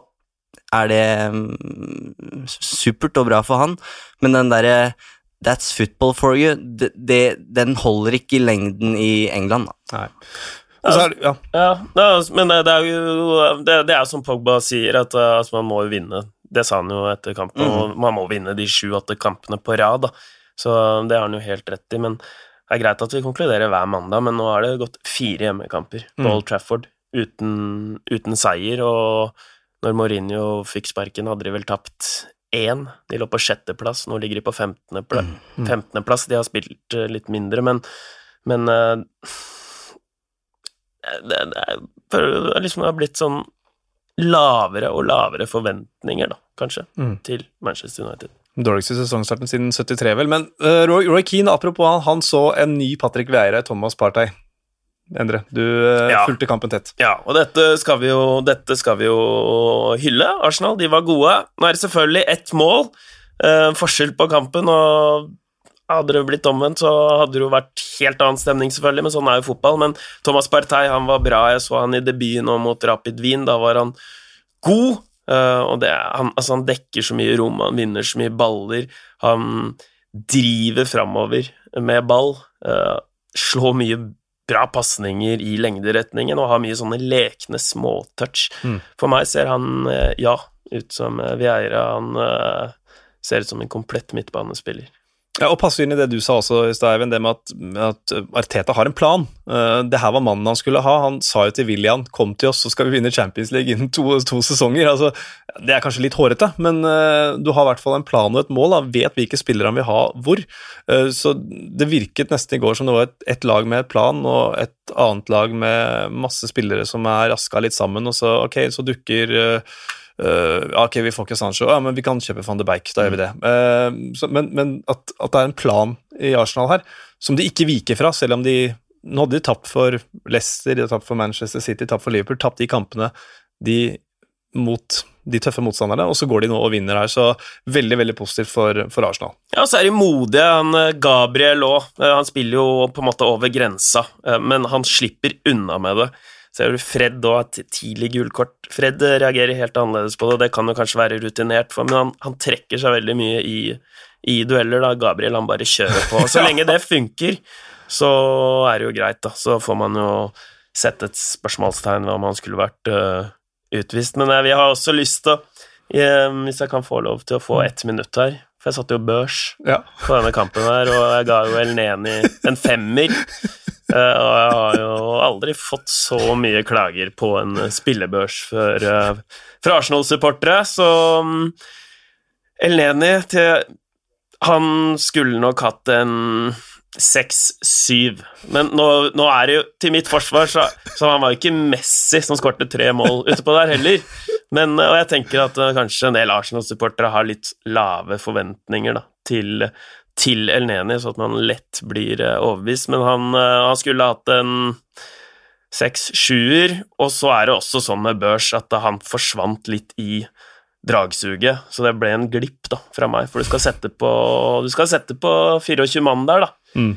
er det mm, supert og bra for han, men den derre That's football for you, det, det, den holder ikke i lengden i England. Da. Nei. Er, ja. ja. ja men det, er jo det, det, er som Pogba sier, at altså, man må jo vinne. Det sa han jo etter kampen, mm. man må vinne de sju-åtte kampene på rad. Da. Så det har han jo helt rett i. Men det er greit at vi konkluderer hver mandag, men nå har det gått fire hjemmekamper på mm. Old Trafford uten, uten, seier, og når Mourinho fikk sparken, hadde de vel tapt én. De lå på sjetteplass, nå ligger de på femtendeplass. Mm. 15. Mm. De har spilt uh, litt mindre, men, men det, det, liksom det har blitt sånn lavere og lavere forventninger, da, kanskje, mm. til Manchester United. Dårligste sesongstarten siden 73, vel. Men uh, Roy, Roy, Keane, apropos han, han så en ny Patrick Vieira i Thomas Partey. Endre, du uh, ja. fulgte kampen tett. Ja, og dette skal, vi jo, dette skal vi jo hylle. Arsenal, de var gode. Nå er det selvfølgelig ett mål. Uh, forskjell på kampen, og hadde det blitt omvendt, så hadde det jo vært helt annen stemning, selvfølgelig, men sånn er jo fotball. Men Thomas Partey, han var bra. Jeg så han i debuten nå mot Rapid Wien. Da var han god. Uh, og det, han, altså han, dekker så mye rom, han vinner så mye baller. Han driver framover med ball. Uh, slår mye bra pasninger i lengderetningen og har mye sånne lekne småtouch. Mm. For meg ser han, uh, ja, ut som Vieira. Han ser ut som en komplett midtbanespiller. Ja, og passe inn i det du sa også i det med at, at, Arteta har en plan. Uh, det her var mannen han skulle ha. Han sa jo til William kom til oss, så skal vi vinne Champions League innen to, to sesonger. Altså, det er kanskje litt hårete, men uh, du har i hvert fall en plan og et mål. Da. Vet hvilke spillere han vil ha hvor. Uh, så det virket nesten i går som det var et, et, lag med et plan og et annet lag med masse spillere som er raska litt sammen, og så, ok, så dukker Uh, ok, vi får ikke Sancho, ja, men vi kan kjøpe van de Beijk. Da gjør vi det. Uh, så, men, men at, at, det er en plan i Arsenal her som de ikke viker fra, selv om de Nå hadde de tapt for Leicester, de hadde tapt for Manchester City, tapt for Liverpool, tapt de kampene de mot de tøffe motstanderne, og så går de nå og vinner her. Så veldig veldig positivt for, for Arsenal. Ja, så er de modige. Han, eh, Gabriel òg. Han spiller jo på en måte over grensa, men han slipper unna med det. Ser du Fred òg, et tidlig gullkort. Fred reagerer helt annerledes på det, det kan jo kanskje være rutinert, for, men han, han trekker seg veldig mye i, i, dueller. da, Gabriel han bare kjører på. Så [laughs] lenge det funker, så er det jo greit, da. Så får man jo sett et spørsmålstegn ved om han skulle vært uh, utvist. Men jeg, vi har også lyst til å, um, hvis jeg kan få lov til å få ett minutt her for jeg satte jo børs ja. på denne kampen her, og jeg ga jo El Neni en femmer. Uh, og jeg har jo aldri fått så mye klager på en spillebørs for, uh, fra Arsenal-supportere, så um, El til Han skulle nok hatt en seks-syv. Men nå, nå, er det jo til mitt forsvar, så, så han var jo ikke Messi som skårte tre mål utepå der heller. Men, og jeg tenker at kanskje en del Arsenal-supportere har litt lave forventninger da, til, til El Neni, så at man lett blir uh, overbevist. Men han, uh, han skulle hatt en seks sjuer, og så er det også sånn med børs at han forsvant litt i dragsuget, så det ble en glipp da, fra meg, for du skal sette på, du skal sette på 24 mann der, da. Mm.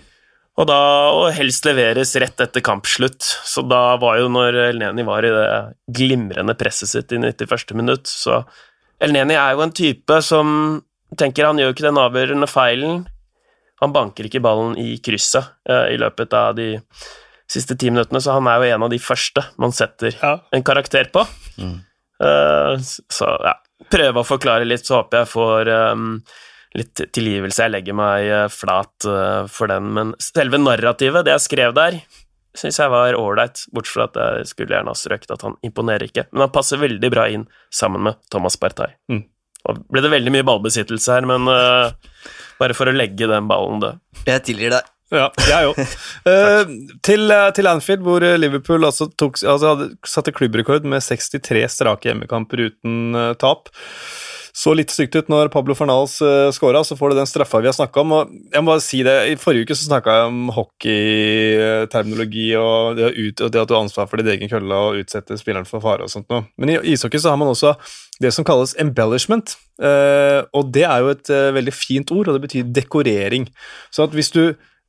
Og da og helst leveres rett etter kampslutt, så da var jo når Elneni var i det glimrende presset sitt i 91. minutt, så Elneni er jo en type som tenker han gjør ikke den avgjørende feilen, han banker ikke ballen i krysset eh, i løpet av de siste ti minuttene, så han er jo en av de første man setter Ja. en karakter på. Mm. Eh, så ja, prøve å forklare litt, så håper jeg får um, litt tilgivelse. Jeg legger meg eh, flat uh, for den, men selve narrativet, det jeg skrev der, syns jeg var ålreit, bortsett fra at jeg skulle gjerne ha strøkt at han imponerer ikke. Men han passer veldig bra inn sammen med Thomas Partey. Mm. Ble det veldig mye ballbesittelse her, men uh, bare for å legge den ballen død. Jeg tilgir deg. Ja, jeg òg. uh, [laughs] til, eh, til Anfield, hvor eh, Liverpool altså tok, altså hadde, satte klubbrekord med 63 strake hjemmekamper uten uh, tap. Så litt stygt ut når Pablo Fernals uh, scora, så får du den straffa vi har snakka om. og jeg må bare si det, I forrige uke så snakka jeg om hockeyterminologi og det, ut, og det at du har ansvar for din egen kølle og utsette spilleren for fare og sånt noe. Men i ishockey så har man også det som kalles embellishment, uh, og det er jo et uh, veldig fint ord, og det betyr dekorering. Så at hvis du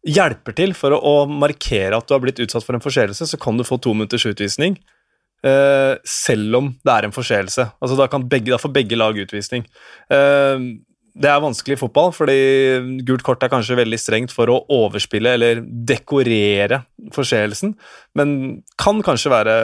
hjelper til for å, å markere at du har blitt utsatt for en forseelse, så kan du få to minutters utvisning, eh, selv om det er en forseelse. Altså da, da får begge lag utvisning. Uh, det er vanskelig i fotball, fordi gult kort er kanskje veldig strengt for å overspille eller dekorere forseelsen, men kan kanskje være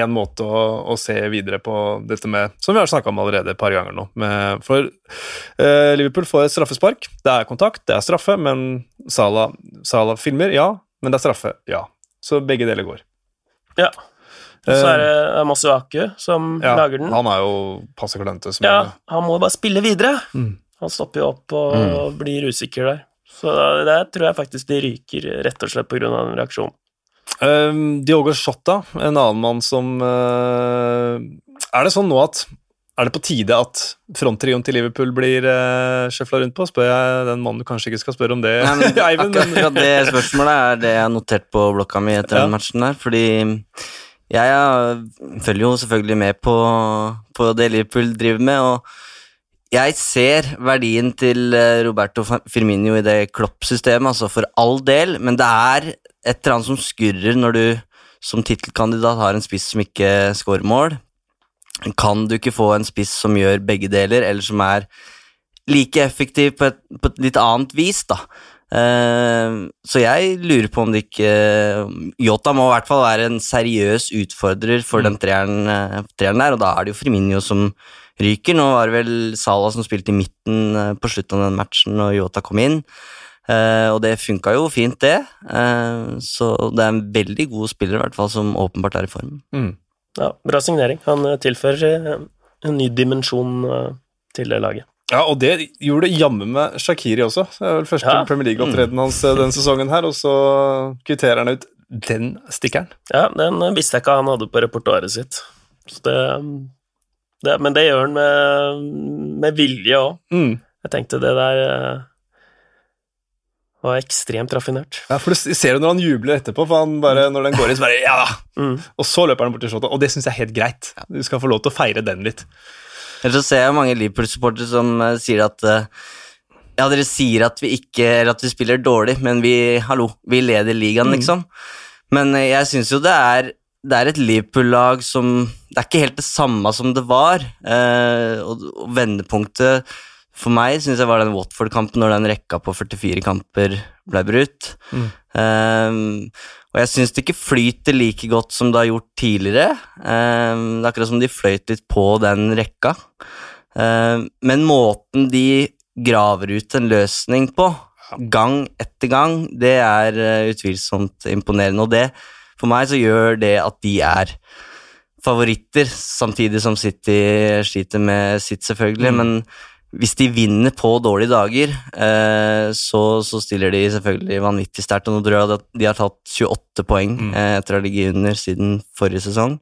en måte å, å se videre på dette med, som vi har snakka om allerede et par ganger nå. Med, for uh, Liverpool får et straffespark. Det er kontakt, det er straffe, men Salah, Salah filmer, ja, men det er straffe, ja. Så begge deler går. Ja. Og så er det Masuaku som Ja, lager den. Han er jo passe klønete. Ja, er- han må bare spille videre. Mm. Han stopper jo opp og blir usikker der. Så der tror jeg faktisk de ryker rett og slett pga. den reaksjonen. Um, Diogo Shotta, en annen mann som uh, Er det sånn nå at Er det på tide at fronttrioen til Liverpool blir uh, sjøfla rundt på? Spør jeg den mannen du kanskje ikke skal spørre om det, Nei, men [laughs] Eivind? akkurat, akkurat det spørsmålet er det jeg har notert på blokka mi etter Ja. den matchen der, fordi jeg er- følger jo selvfølgelig med på, på det Liverpool driver med, og jeg ser verdien til eh, Roberto Firmino i det Klopp-systemet, altså for all del, men det er et eller annet som skurrer når du som tittelkandidat har en spiss som ikke scorer mål. Kan du ikke få en spiss som gjør begge deler, eller som er like effektiv på et, på et litt annet vis, da. Eh, så jeg lurer på om det ikke Yota må i hvert fall være en seriøs utfordrer for den treeren, eh, treeren der, og da er det jo Firmino som ryker. Nå var det vel Sala som spilte i midten eh, på slutten av den matchen når Yota kom inn. Eh, og det funka jo fint, det. Eh, så det er en veldig god spiller, i hvert fall, som åpenbart er i form. mm. Ja, bra signering. Han tilfører en ny dimensjon til det laget. Ja, og det gjorde det jammen med Shakiri også. Det er vel første Ja. Premier League-opptredenen hans den sesongen her, og så kvitterer han ut den stikkeren. Ja, den eh, visste jeg ikke han hadde på repertoaret sitt. Så det, det, men det gjør han med, med vilje òg. Mm. Jeg tenkte det der eh, var ekstremt raffinert. Ja, for du ser jo når han jubler etterpå, for han bare, når den går inn, så bare ja da! Mm. Og så løper han bort til Shota, og det syns jeg er helt greit. Du skal få lov til å feire den litt. Ellers så ser jeg mange Liverpool-supportere som eh, sier at eh, Ja, dere sier at vi ikke Eller at vi spiller dårlig, men vi Hallo, vi leder ligaen, Mm. liksom. Men eh, jeg syns jo det er det er et Liverpool-lag som Det er ikke helt det samme som det var. Eh, og, og vendepunktet for meg syns jeg var den Watford-kampen når den rekka på 44 kamper ble brutt. Mm. Eh, og jeg syns det ikke flyter like godt som det har gjort tidligere. Eh, det er akkurat som de fløyt litt på den rekka. Eh, men måten de graver ut en løsning på, gang etter gang, det er eh, utvilsomt imponerende. Og det, for meg, så gjør det at de er favoritter, samtidig som City sliter med sitt, selvfølgelig. Mm. Men hvis de vinner på dårlige dager, eh, så, så stiller de selvfølgelig vanvittig sterkt. Og nå tror jeg at de har tatt 28 poeng Mm. eh, etter å ha ligget under siden forrige sesong.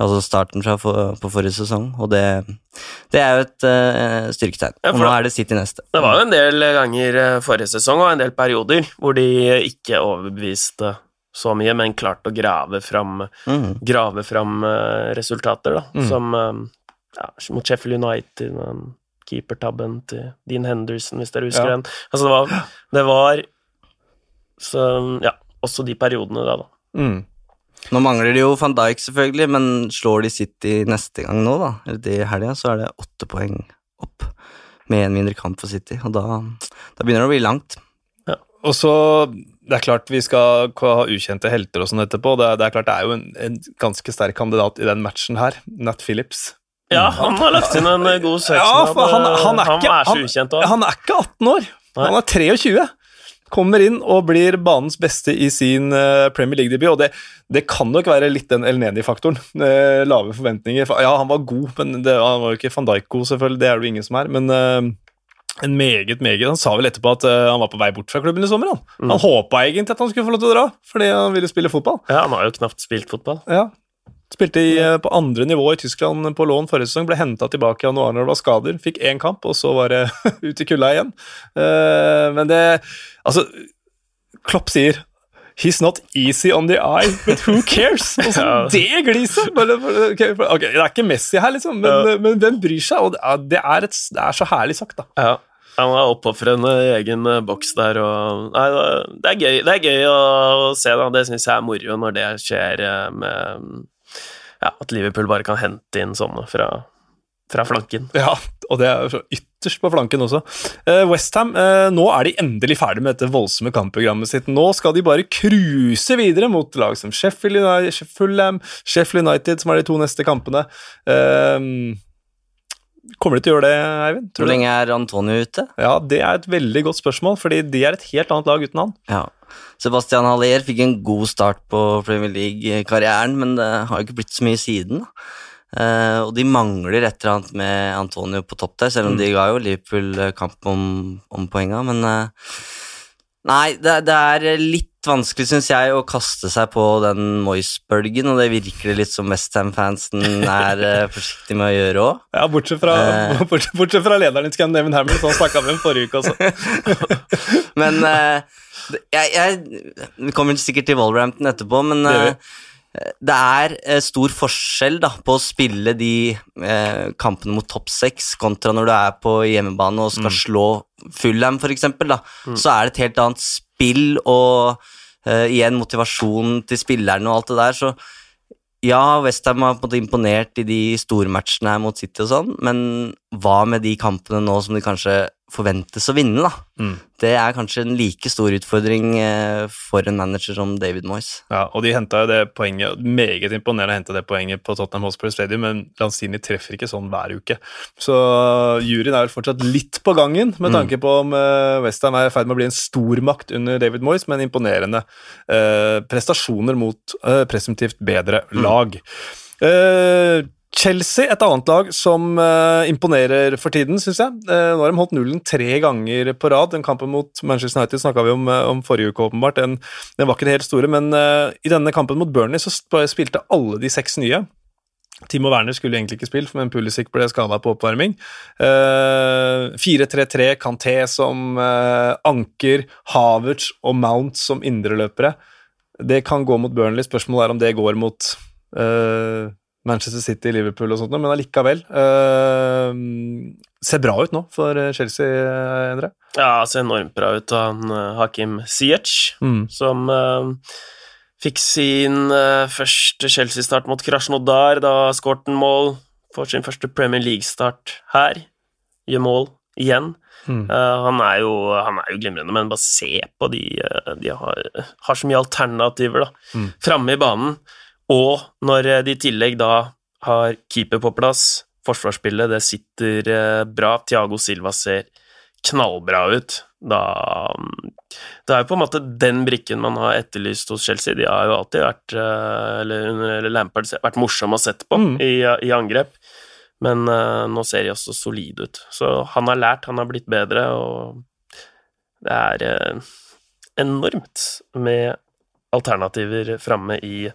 Altså starten fra for, på forrige sesong, og det, det er jo et uh, styrketegn. Ja, og nå er det City neste. Det var jo en del ganger forrige sesong og en del perioder hvor de ikke overbeviste så mye, men klarte å grave fram, Mm. grave fram resultater, da. Mm. Som ja, mot Sheffield United, den keepertabben til Dean Henderson, hvis dere husker Ja. den. Altså, det var, det var så, Ja, også de periodene da, da. Mm. Nå mangler de jo van Dijk, selvfølgelig, men slår de City neste gang nå, da, eller i helga, så er det åtte poeng opp. Med en mindre kamp for City, og da, da begynner det å bli langt. Og så, Det er klart vi skal ha ukjente helter og sånn etterpå. Det er, det er klart det er jo en, en ganske sterk kandidat i den matchen her. Nat Phillips. Ja, han har lagt inn en eh, god søknad. Ja, han, han, er ikke, er så han, ukjent også. han er ikke 18 år. Han er 23. Kommer inn og blir banens beste i sin eh, Premier League-debut. Og det, det kan nok være litt den El Neni-faktoren. Eh, lave forventninger. Ja, han var god, men det, han var jo ikke van Dijk god, selvfølgelig. Det er det jo ingen som er. Men eh, en meget, meget Han sa vel etterpå at uh, han var på vei bort fra klubben i sommer. Han, Mm. han håpa egentlig at han skulle få lov til å dra, fordi han ville spille fotball. Ja, han har jo knapt spilt fotball. Ja. Spilte i, eh, på andre nivå i Tyskland på lån forrige sesong, ble henta tilbake i januar når det var skader. Fikk én kamp, og så var det [laughs] ut i kulda igjen. Eh, men det Altså, Klopp sier He's not easy on the eye, but who cares? [laughs] Og så Ja. det gliset! Okay, bare, ok, det er ikke Messi her, liksom, men, Ja. men hvem bryr seg? Og det er, et, det er så herlig sagt, da. Ja. Han er oppofrende i egen eh, boks der, og Nei, det er gøy, det er gøy å se, da. Det syns jeg er moro når det skjer eh, med Ja, at Liverpool bare kan hente inn sånne fra, fra flanken. Ja, og det er ytterst på flanken også. Uh, Westham, uh, nå er de endelig ferdig med dette voldsomme kampprogrammet sitt. Nå skal de bare cruise videre mot lag som Sheffield United, Fulham, Sheffield United, som er de to neste kampene. Uh, kommer de til å gjøre det, Eivind? Tror Hvor lenge er Antonio ute? Ja, Det er et veldig godt spørsmål, fordi de er et helt annet lag uten han. Ja. Sebastian Haller fikk en god start på Premier League-karrieren, men det har ikke blitt så mye siden. Eh, og de mangler et eller annet med Antonio på topp der, selv om de ga jo Liverpool eh, kamp om, om poenga, men eh, Nei, det, det er litt vanskelig, syns jeg, å kaste seg på den Moyes-bølgen, og det virker det litt som Westham-fansen er eh, [laughs] forsiktig med å gjøre òg. Ja, Bortsett fra, uh, [laughs] bortsett, bortsett fra lederen din, Scandinavian Hammer, som snakka med forrige uke også. [laughs] Men uh, jeg, jeg, Vi kommer sikkert til Wolverhampton etterpå, men Det eh, det er eh, stor forskjell da, på å spille de eh, kampene mot topp seks kontra når du er på hjemmebane og skal slå Fulham, for eksempel. Så er det et helt annet spill og eh, igjen motivasjon til spillerne og alt det der. Så ja, Westham har på en måte imponert i de stormatchene her mot City og sånn, men hva med de kampene nå som de kanskje forventes å vinne, da? Mm. Det er kanskje en like stor utfordring eh, for en manager som David Moyes. Ja, og de henta jo det poenget Meget imponerende å hente det poenget på Tottenham Hotspur Stadium, men Lanzini treffer ikke sånn hver uke. Så juryen er vel fortsatt litt på gangen, med tanke på om uh, Westham er i ferd med å bli en stormakt under David Moyes, men imponerende eh, prestasjoner mot eh, presumptivt bedre lag. Eh, Chelsea, et annet lag som uh, imponerer for tiden, syns jeg. Uh, nå har de holdt nullen tre ganger på rad. Den kampen mot Manchester United snakka vi om, uh, om forrige uke, åpenbart. Den, den var ikke det helt store, men i denne kampen mot Burnley så spilte alle de seks nye. Timo Werner skulle egentlig ikke spilt, men Pulisic ble skada på oppvarming. Eh, 4-3-3, Kanté som anker, Havertz og Mount som indreløpere. Det kan gå mot Burnley. Spørsmålet er om det går mot eh, Manchester City, Liverpool og sånt, men allikevel. Uh, ser bra ut nå for Chelsea, Endre. Ja, ser enormt bra ut, han eh, Hakim Ziyech, Mm. som eh, fikk sin eh, første Chelsea-start mot Krasjnodar, da skåret han mål Får sin første Premier League-start her. Gjør mål igjen. Mm. Uh, han, er jo, han er jo glimrende, men bare se på de eh, De har, har så mye alternativer da, Mm. framme i banen. Og når eh, de i tillegg da har keeper på plass, forsvarsspillet, det sitter eh, bra, Thiago Silva ser knallbra ut, da mm, Det er jo på en måte den brikken man har etterlyst hos Chelsea. De har jo alltid vært, eh, eller under Lampard, vært morsomme å sette på Mm. i, i angrep. Men uh, nå ser de også solide ut. Så han har lært, han har blitt bedre, og det er uh, enormt med alternativer framme i,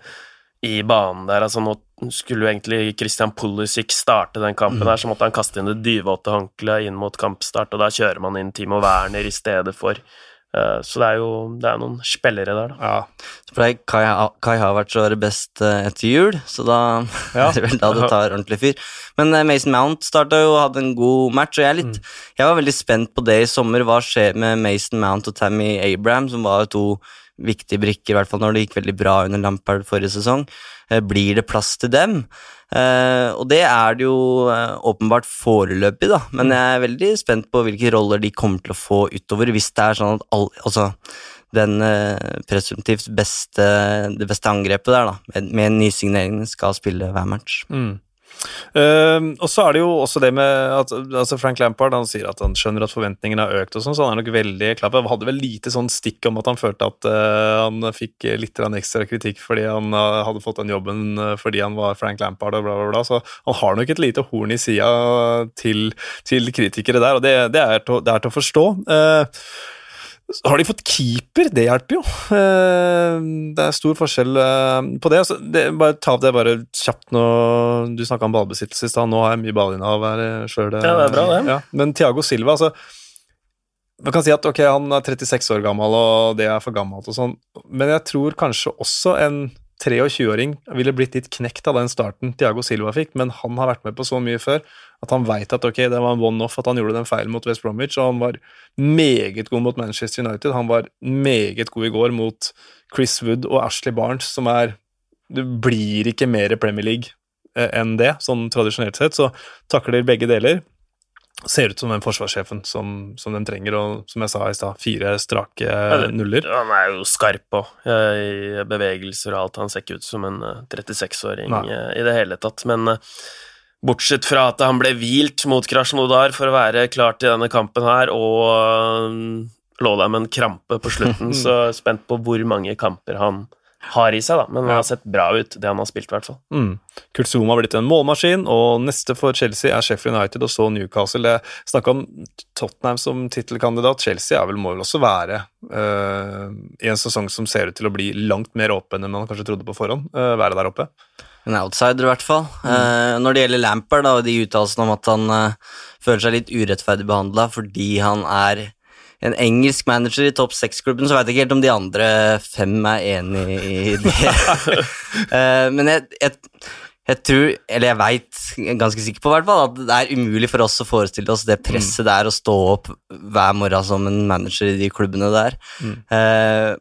i banen der. Altså, nå skulle jo egentlig Christian Pulisic starte den kampen her, så måtte han kaste inn det dyvåte håndkleet inn mot kampstart, og da kjører man inn Timo Werner i stedet for. Eh, så det er jo det er noen spillere der, da. Ja. Så pleier Kai, Kai Havertz var best eh, etter jul, så da [laughs] Ja. er det vel da det tar ordentlig fyr. Men eh, Mason Mount starta jo og hadde en god match, og jeg, litt, jeg var veldig spent på det i sommer. Hva skjer med Mason Mount og Tammy Abraham, som var to viktige brikker, i hvert fall når det gikk veldig bra under Lampard forrige sesong. Eh, Blir det plass til dem? Eh, og det er det jo eh, åpenbart foreløpig, da, men jeg er veldig spent på hvilke roller de kommer til å få utover, hvis det er sånn at all, altså, den presumptivt beste, det beste angrepet der, da, med, med nysigneringene, skal spille hver match. Mm. Ehm, og så er det jo også det med at altså Frank Lampard han sier at han skjønner at forventningene har økt, og sånn, så han er nok veldig klar på. Hadde vel lite sånn stikk om at han følte at uh, han fikk litt ekstra kritikk fordi han eh, hadde fått den jobben eh, fordi han var Frank Lampard og bla, bla, bla. Så han har nok et lite horn i sida til, til kritikere der, og det, det, er, til, det er til å forstå. Eh, så har de fått keeper? Det hjelper jo. Eh, Det er stor forskjell eh, på det. Altså, det bare Ta det bare kjapt nå. Du snakka om ballbesittelse i stad. Nå har jeg mye ballinnehav her sjøl. Ja. Ja. Men Thiago Silva, altså Man kan si at ok, han er 36 år gammel, og det er for gammelt og sånn, men jeg tror kanskje også en 23-åring ville blitt litt knekt av den starten Thiago Silva fikk, men han har vært med på så mye før at han veit at ok, det var en one-off at han gjorde den feilen mot West Bromwich, og han var meget god mot Manchester United. Han var meget god i går mot Chris Wood og Ashley Barnes, som er Det blir ikke mer Premier League eh, enn det, sånn tradisjonelt sett, så takler begge deler. Ser ut som den forsvarssjefen som, som de trenger, og som jeg sa i stad, fire strake nuller. Han er jo skarp òg, i bevegelser og alt. Han ser ikke ut som en eh, 36-åring eh, i det hele tatt. Men eh, bortsett fra at han ble hvilt mot Krasjnodar for å være klar til denne kampen her, og eh, lå der med en krampe på slutten, [laughs] så spent på hvor mange kamper han har i seg, da. Men han har sett bra ut, det han har spilt, i hvert fall. Mm. Kurt Zouma har blitt en målmaskin, og neste for Chelsea er Sheffield United og så Newcastle. Jeg snakka om Tottenham som tittelkandidat. Chelsea er vel, må vel også være uh, i en sesong som ser ut til å bli langt mer åpen enn man kanskje trodde på forhånd. uh, være der oppe. En outsider, i hvert fall. Eh, når det gjelder Lampard da, og de uttalelsene om at han føler seg litt urettferdig behandla fordi han er en engelsk manager i topp seks-klubben, så veit jeg ikke helt om de andre fem er enig i det. [laughs] Eh, men jeg, jeg, jeg tror, eller jeg veit ganske sikker på, hvert fall, at det er umulig for oss å forestille oss det presset det er å stå opp hver morgen som en manager i de klubbene der. Mm. Eh,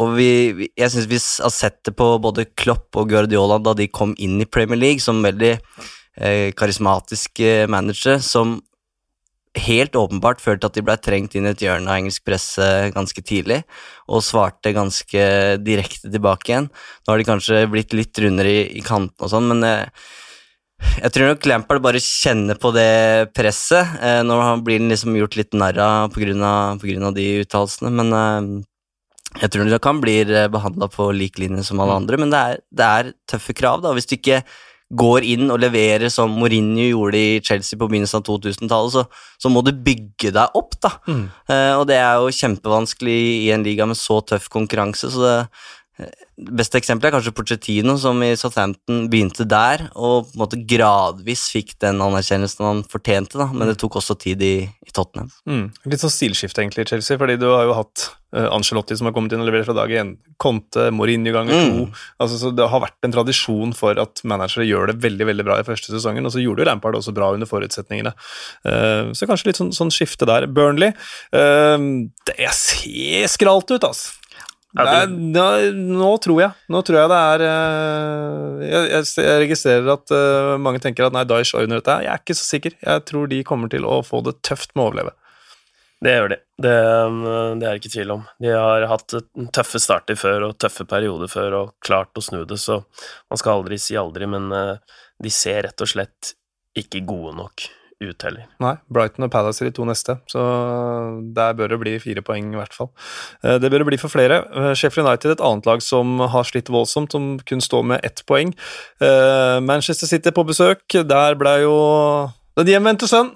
og vi, vi, jeg syns vi har sett det på både Klopp og Guardiola da de kom inn i Premier League som veldig eh, karismatiske managere som helt åpenbart følte at de ble trengt inn i et hjørne av engelsk presse ganske tidlig, og svarte ganske direkte tilbake igjen. Nå har de kanskje blitt litt rundere i, i kanten og sånn, men jeg, jeg tror nok Lampard bare kjenner på det presset. Eh, han blir liksom gjort litt narr av, på grunn av de uttalelsene, men eh, jeg tror nok han blir behandla på lik linje som alle andre, men det er, det er tøffe krav, da. Hvis du ikke går inn og leverer som Mourinho gjorde i Chelsea på begynnelsen av 2000-tallet, så, så må du bygge deg opp, da. Mm. Uh, og det er jo kjempevanskelig i en liga med så tøff konkurranse, så det beste eksempel er kanskje Porcettino som i Southampton begynte der, og på en måte gradvis fikk den anerkjennelsen han fortjente, da, men det tok også tid i, i Tottenham. Mm. Litt sånn stilskifte egentlig Chelsea, fordi du har jo hatt uh, Angelotti som har kommet inn og levert fra dag én, Conte, Mourinho ganger Mm. to. Altså, så det har vært en tradisjon for at managere gjør det veldig veldig bra i første sesongen, og så gjorde jo Lampard også bra under forutsetningene. Uh, så kanskje litt sånn, sånn skifte der. Burnley uh, Det ser skralt ut, altså. Det- nå, nå tror jeg Nå tror jeg det er eh, jeg, jeg, jeg registrerer at eh, mange tenker at nei, Daesh ordner dette. Jeg er ikke så sikker. Jeg tror de kommer til å få det tøft med å overleve. Det gjør de. Det, det er ikke tvil om. De har hatt tøffe starter før og tøffe perioder før og klart å snu det, så man skal aldri si aldri, men eh, de ser rett og slett ikke gode nok ut heller. Nei, Brighton og Palace er de to neste, så der bør det bli fire poeng i hvert fall. Eh, Det bør det bli for flere. Eh, Sheffield United et annet lag som har slitt voldsomt, som kun står med ett poeng. Eh, Manchester City på besøk, der ble jo den hjemvendte sønn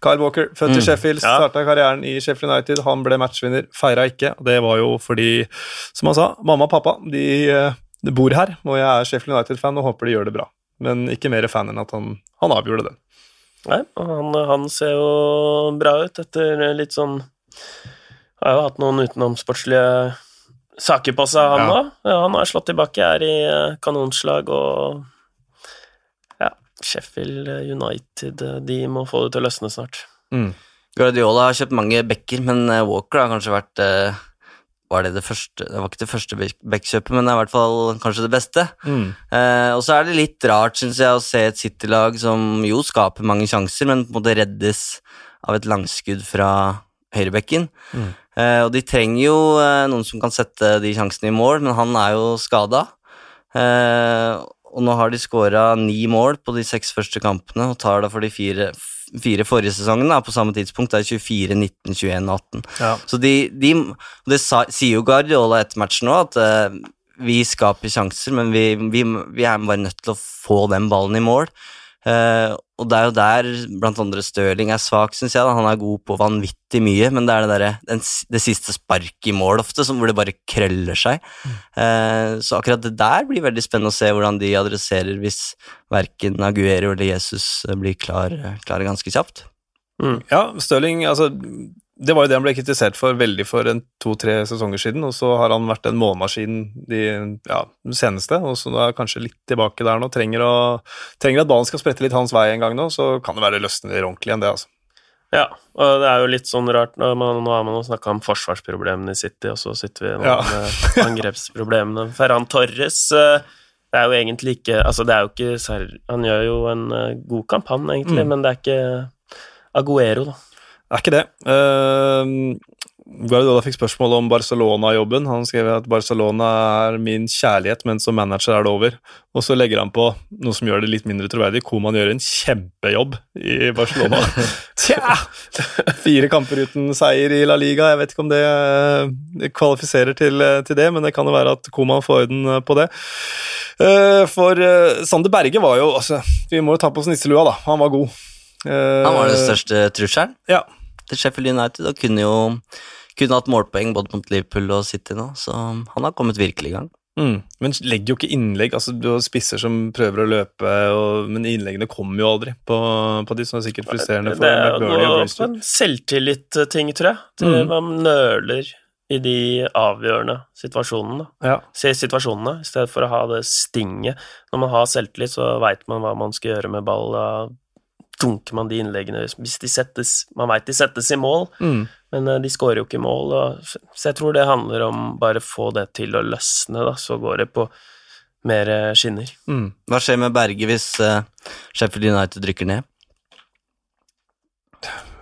Kyle Walker, født i Mm, Sheffield, ja. starta karrieren i Sheffield United. Han ble matchvinner, feira ikke. Det var jo fordi, som han sa, mamma og pappa de, de bor her, og jeg er Sheffield United-fan og håper de gjør det bra. Men ikke mer fan enn at han, han avgjorde den. Nei, og han, han ser jo bra ut etter litt sånn Har jo hatt noen utenomsportslige saker på seg, han Ja. òg. Ja, han har slått tilbake, er i eh, kanonslag og Ja, Sheffield United, eh, de må få det til å løsne snart. Mm. Guardiola har kjøpt mange bekker, men eh, Walker har kanskje vært eh, Var det det første Det var ikke det første back- backkjøpet, men det er i hvert fall kanskje det beste. Mm. Eh, og så er det litt rart, syns jeg, å se et City-lag som jo skaper mange sjanser, men på en måte reddes av et langskudd fra høyrebekken. Mm. Eh, og de trenger jo eh, noen som kan sette de sjansene i mål, men han er jo skada. Eh, og nå har de skåra ni mål på de seks første kampene, og tar da for de fire, fire forrige sesongen da, på samme tidspunkt. Det er 24, 19, 21 og 18. Ja. Så de, de Det sier jo Guardiola etter matchen nå, at uh, vi skaper sjanser, men vi, vi, vi er bare nødt til å få den ballen i mål. Eh, og det er jo der blant andre Stirling er svak, syns jeg. Da. Han er god på vanvittig mye, men det er det, der, den, det siste sparket i mål ofte, som, hvor det bare krøller seg. Eh, så akkurat det der blir veldig spennende å se hvordan de adresserer hvis verken Aguero eller Jesus eh, blir klar, klar ganske kjapt. Ja, Stirling altså, Det var jo det han ble kritisert for veldig for en to-tre sesonger siden, og så har han vært en målmaskin de ja, seneste, og så er han kanskje litt tilbake der nå. Trenger, å, trenger at ballen skal sprette litt hans vei en gang nå, så kan det være løsner ordentlig enn det, altså. Ja, og det er jo litt sånn rart når man, Nå har man jo snakka om forsvarsproblemene i City, og så sitter vi nå Ja. med angrepsproblemene. [laughs] Ferran Torres eh, det er jo egentlig ikke Altså, det er jo ikke Han gjør jo en eh, god kamp, han, egentlig, Mm. men det er ikke Aguero, da. Er ikke det. Uh, Guardiola fikk spørsmål om Barcelona-jobben. Han skrev at Barcelona er min kjærlighet, men som manager er det over. Og så legger han på noe som gjør det litt mindre troverdig. Koman gjør en kjempejobb i Barcelona. [laughs] Tja! Fire kamper uten seier i La Liga. Jeg vet ikke om det eh, kvalifiserer til, eh, til det, men det kan jo være at Koman får orden eh, på det. For Sander Berge var jo altså, Vi må jo ta på oss nisselua, da. Han var god. Han var den største trusselen Ja. Til Sheffield United og kunne jo kunne hatt målpoeng både mot Liverpool og City nå, så han har kommet virkelig i gang. Mm. Men legger jo ikke innlegg. altså Du har spisser som prøver å løpe, og, men innleggene kommer jo aldri på, på de som er sikkert frustrerende for McBurney og Brewster. Det er en selvtillit-ting, tror jeg. Til Mm. Man nøler i de avgjørende situasjonene. Ja. Se situasjonene, i stedet for å ha det stinget. Når man har selvtillit, så veit man hva man skal gjøre med ball. Dunker man de innleggene hvis de settes Man veit de settes i mål, Mm. men eh, de skårer jo ikke mål. Og, så jeg tror det handler om bare få det til å løsne, da, så går det på mer eh, skinner. Mm. Hva skjer med Berge hvis uh, Sheffield United rykker ned?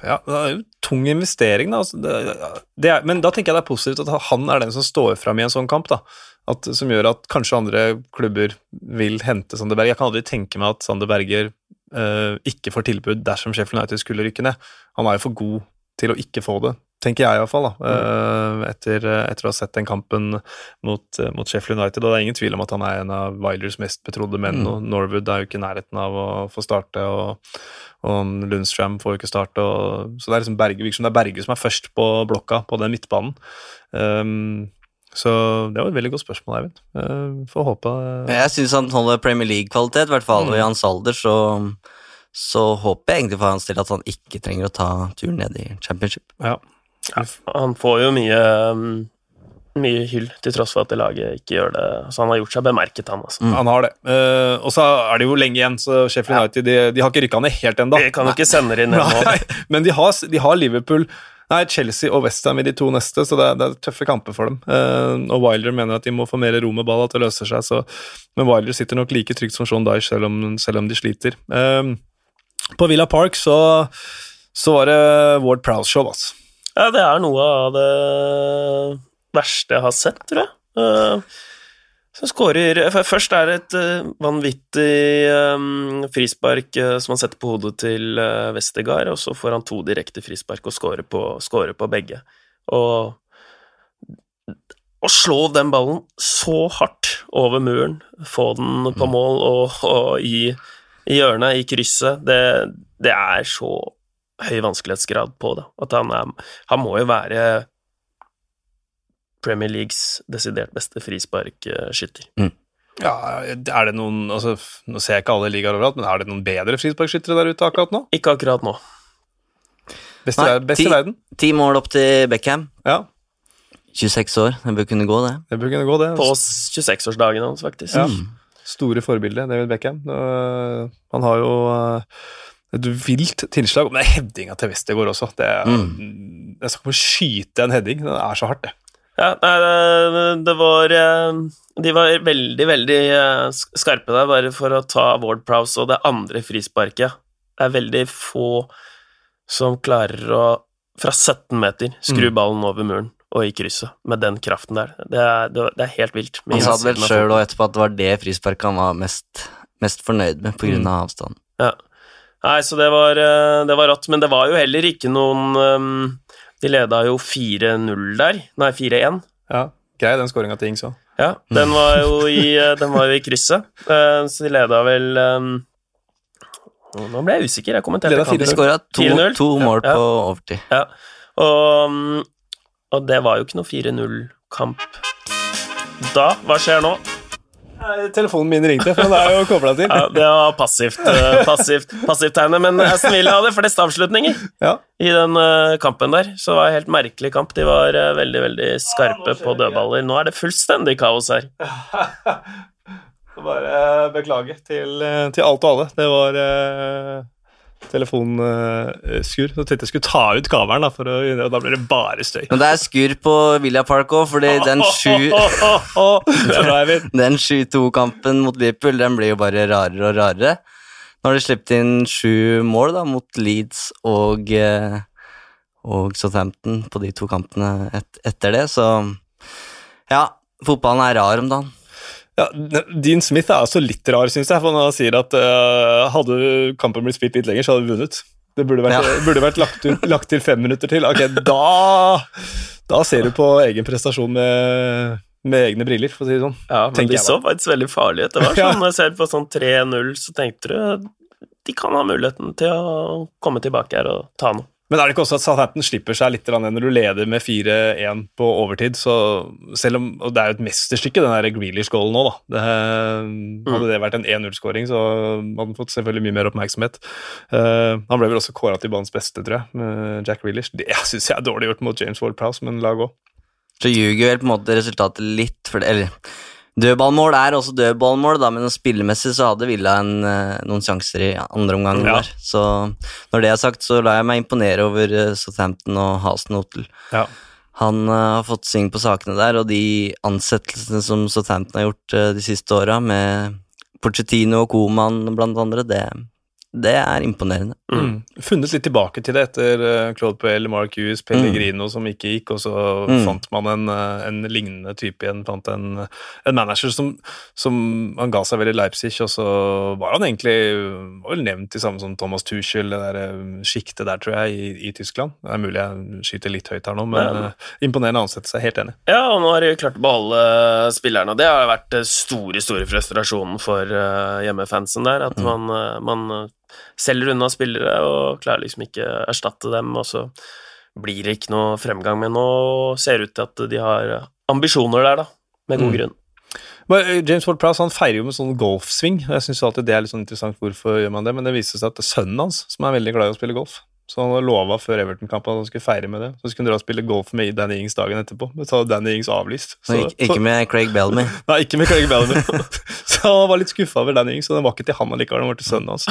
ja, det er jo tung investering, da. Altså, det, det er, men da tenker jeg det er positivt at han er den som står fram i en sånn kamp. da. At, som gjør at kanskje andre klubber vil hente Sander Berge. Jeg kan aldri tenke meg at Sander Berger eh, ikke får tilbud dersom Sheffield United skulle rykke ned. Han er jo for god til å ikke få det, tenker jeg iallfall, mm. eh, etter, etter å ha sett den kampen mot, eh, mot Sheffield United. Og det er ingen tvil om at han er en av Wilders mest betrodde menn. Mm. og Norwood er jo ikke i nærheten av å få starte. og og Lundstrøm får jo ikke starte. Og, så det er liksom Berge, virker som det er Berge som er først på blokka på den midtbanen. Um, så det var et veldig godt spørsmål, Eivind. Uh, får håpe Jeg syns han holder Premier League-kvalitet, i hvert fall, Mm. og i hans alder så, så håper jeg egentlig for hans del at han ikke trenger å ta turen ned i championship. Ja. Han får jo mye um, mye hyll, til tross for at det laget ikke gjør det. Så han har gjort seg bemerket, han. altså. Mm. Han har det. Uh, og så er det jo lenge igjen, så Sheffield United de, de har ikke rykka ned helt ennå. De kan jo ikke sende det inn [laughs] ennå. Men de har, de har Liverpool Nei, Chelsea og Westham i de to neste, så det er, det er tøffe kamper for dem. Uh, og Wilder mener at de må få mer ro med ball, at det løser seg. Så, men Wilder sitter nok like trygt som Sean Dyche, selv selv om de sliter. Uh, på Villa Park så, så var det Ward Prowse-show, altså. Ja, det er noe av det verste jeg har sett, tror jeg. Uh, som skårer Først er det et uh, vanvittig um, frispark uh, som han setter på hodet til Westergard, og så får han to direkte frispark og scorer på, scorer på begge. Og å slå den ballen så hardt over muren, få den på mål og, og i, i hjørnet, i krysset, det, det er så høy vanskelighetsgrad på det. At han, er, han må jo være Premier Leagues desidert beste frisparkskytter. Ja, er det noen altså, Nå ser jeg ikke alle ligaer overalt, men er det noen bedre frisparkskyttere der ute akkurat nå? Ikke akkurat nå. Best, Nei, best ti- i verden. Ti mål opp til Beckham. Ja, 26 år, det bør kunne gå, det. det bør kunne gå, det. På 26-årsdagen hans, faktisk. Ja. Store forbilde, David Beckham. Han har jo øh, et vilt tilslag. Men det er headinga til Westergård også. Det mm. Jeg skal ikke skyte en heading. Det er så hardt, det. Ja, det, det var eh, De var veldig, veldig eh, skarpe der, bare for å ta Ward Prowse og det andre frisparket. Det er veldig få som klarer å, fra 17 meter, skru Mm. ballen over muren og i krysset med den kraften der. Det er, det, er helt vilt. Han sa det vel sjøl og etterpå at det var det frisparket han var mest, mest fornøyd med pga. Mm. av avstanden. Ja. Nei, så det var, eh, det var rått, men det var jo heller ikke noen um, De leda jo 4-0 der. Nei, 4-1. Ja, Grei den skåringa til Ings òg. Ja, den var jo i, eh, den var jo i krysset, Eh, så de leda vel um, Nå ble jeg usikker, jeg kommenterte kampen. De skåra to, 4-0. to mål Ja. på overtid. Ja, og, um, og det var jo ikke noe 4-0-kamp da. Hva skjer nå? Telefonen min ringte, for den er jo kobla til. Ja, det var passivt, eh, passivt, passivt tegnet, men Aston Villa hadde flest avslutninger Ja. i den eh, kampen der, så det var en helt merkelig kamp. De var eh, veldig, veldig skarpe på dødballer. Nå er det fullstendig kaos her. [laughs] Bare beklage til, til alt og alle. Det var telefonskur. Så tenkte jeg skulle ta ut kabelen, da, å, og da blir det bare støy. Men det er skur på Villa Park òg, fordi den [laughs] 7-2-kampen mot Liverpool den blir jo bare rarere og rarere. Nå har de sluppet inn sju mål da, mot Leeds og, eh, og Southampton på de to kampene et, etter det, så ja, fotballen er rar om dagen. Ja, Dean Smith er også litt rar, syns jeg. For han sier at uh, hadde kampen blitt spilt litt lenger, så hadde vi vunnet. Det burde vært, Ja. burde vært lagt, ut, lagt til fem minutter til. Ok, da, da ser du på egen prestasjon med, med egne briller, for å si det sånn. Ja, men de så faktisk veldig farlige ut. Det var [laughs] sånn, Når jeg ser på sånn 3-0, så tenkte du de kan ha muligheten til å komme tilbake her og ta noe. Men er det ikke også at Southampton slipper seg litt når du leder med 4-1 på overtid? Så selv om, og Det er jo et mesterstykke, den Grealish-goalen nå. da. Det, hadde det vært en 1-0-skåring, så hadde han fått selvfølgelig mye mer oppmerksomhet. Uh, han ble vel også kåra til banens beste, tror jeg, med Jack Grealish. Det syns jeg er dårlig gjort mot James Ward-Prowse, men la gå. Så ljuger vel på en måte resultatet litt, for det, eller Dødballmål er også dødballmål, da, men spillemessig så hadde Villa en, eh, noen sjanser i andre omgang Ja. der. Så når det er sagt, så lar jeg meg imponere over eh, Southampton og Hasen Hotel. Ja. Han uh, har fått sving på sakene der, og de ansettelsene som Southampton har gjort uh, de siste åra, med Porcettino og Coman blant andre, det, det er imponerende. Mm. Funnet litt tilbake til det etter eh, Claude Puel, Mark Hughes, Pellegrino som ikke gikk, og så Mm. fant man en, eh, en lignende type igjen. Fant en, en manager som, som Han ga seg vel i Leipzig, og så var han egentlig var vel nevnt i samme som Thomas Tuchel, det der eh, sjiktet der, tror jeg, i, i Tyskland. Det er mulig jeg skyter litt høyt her nå, men ja. imponerende ansettelse. Helt enig. Ja, og nå har de klart å beholde spillerne, og det har vært store, store frustrasjonen for hjemmefansen der, at man, eh, man eh, selger unna spillere og klarer liksom ikke erstatte dem, og så blir det ikke noe fremgang. Men nå ser det ut til at de har ambisjoner der, da, med god Mm. grunn. Men, eh, James Ward Prowse han feirer jo med sånn golfsving. og Jeg synes alltid det er litt sånn interessant hvorfor gjør man det, men det viser seg at det er sønnen hans som er veldig glad i å spille golf. Så han hadde lova før Everton-kampen at han skulle feire med det. Så skulle han dra og spille golf med Danny Ings dagen etterpå. Men så hadde Danny Ings avlyst. Så, ikke, ikke med Craig Bellamy. [laughs] Nei, ikke med Craig Bellamy. [laughs] så han var litt skuffa over Danny Ings, og den var ikke til han allikevel, den var til sønnen hans.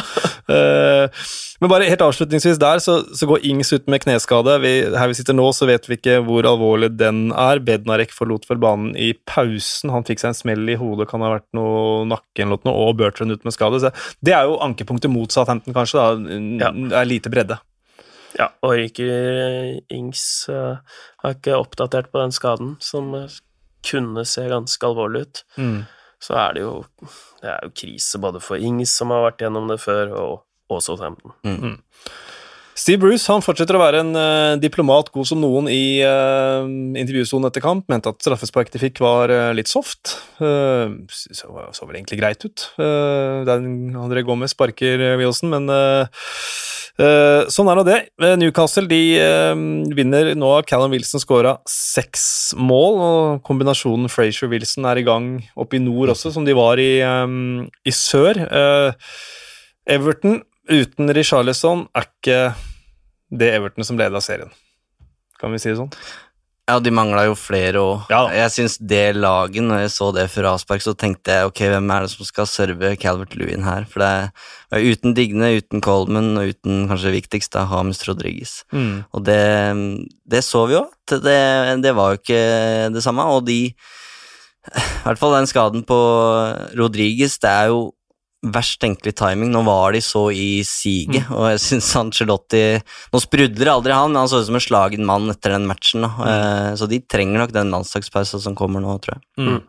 Eh, men bare helt avslutningsvis der, så, så går Ings ut med kneskade. Vi, her vi sitter nå, så vet vi ikke hvor alvorlig den er. Bednarek forlot vel banen i pausen. Han fikk seg en smell i hodet, kan ha vært noe nakke eller noe, og Bertrand ut med skade. Så det er jo ankepunktet mot Southampton, kanskje. da. Ja. Det er lite bredde. Ja, og Ryker Ings uh, har ikke oppdatert på den skaden, som eh, kunne se ganske alvorlig ut. Så er det jo Det er jo krise både for Ings, som har vært gjennom det før, og, og Southampton. Steve Bruce han fortsetter å være en uh, diplomat god som noen i uh, intervjusonen etter kamp. Mente at straffesparket de fikk var uh, litt soft. Så, så vel egentlig greit ut. Den André Gomez sparker Wilson, men sånn er nå det. Newcastle de vinner nå. Callum Wilson skåra seks mål, og kombinasjonen Frazier-Wilson er i gang oppe i nord også, som de var i, um, i sør. Everton uten Richarlison er ikke det Everton som leda serien. Kan vi si det sånn? Ja, de mangla jo flere òg. Ja. jeg syns det laget, når jeg så det før avspark, så tenkte jeg ok, hvem er det som skal serve Calvert Lewin her? For det er uten Digne, uten Coleman og uten kanskje viktigst da, Hames Rodriguez. Og det, det så vi jo, at det, det var jo ikke det samme. Og de I hvert fall den skaden på Rodriguez, det er jo verst tenkelig timing. Nå var de så i siget, og jeg syns Angelotti Nå sprudler aldri han, men han så ut som en slagen mann etter den matchen. Da. Eh, Så de trenger nok den landslagspausen som kommer nå, tror jeg. Mm.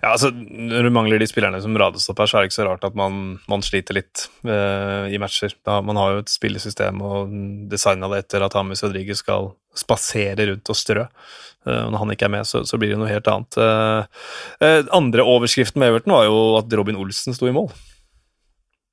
Ja, altså, Når du mangler de spillerne som radiostopper her, så er det ikke så rart at man, man sliter litt uh, i matcher. Da, man har jo et spillesystem og designa det etter at Hamis Rodriguez skal spasere rundt og strø. Uh, når han ikke er med, så, så blir det noe helt annet. Uh, eh, andre overskriften med Everton var jo at Robin Olsen sto i mål.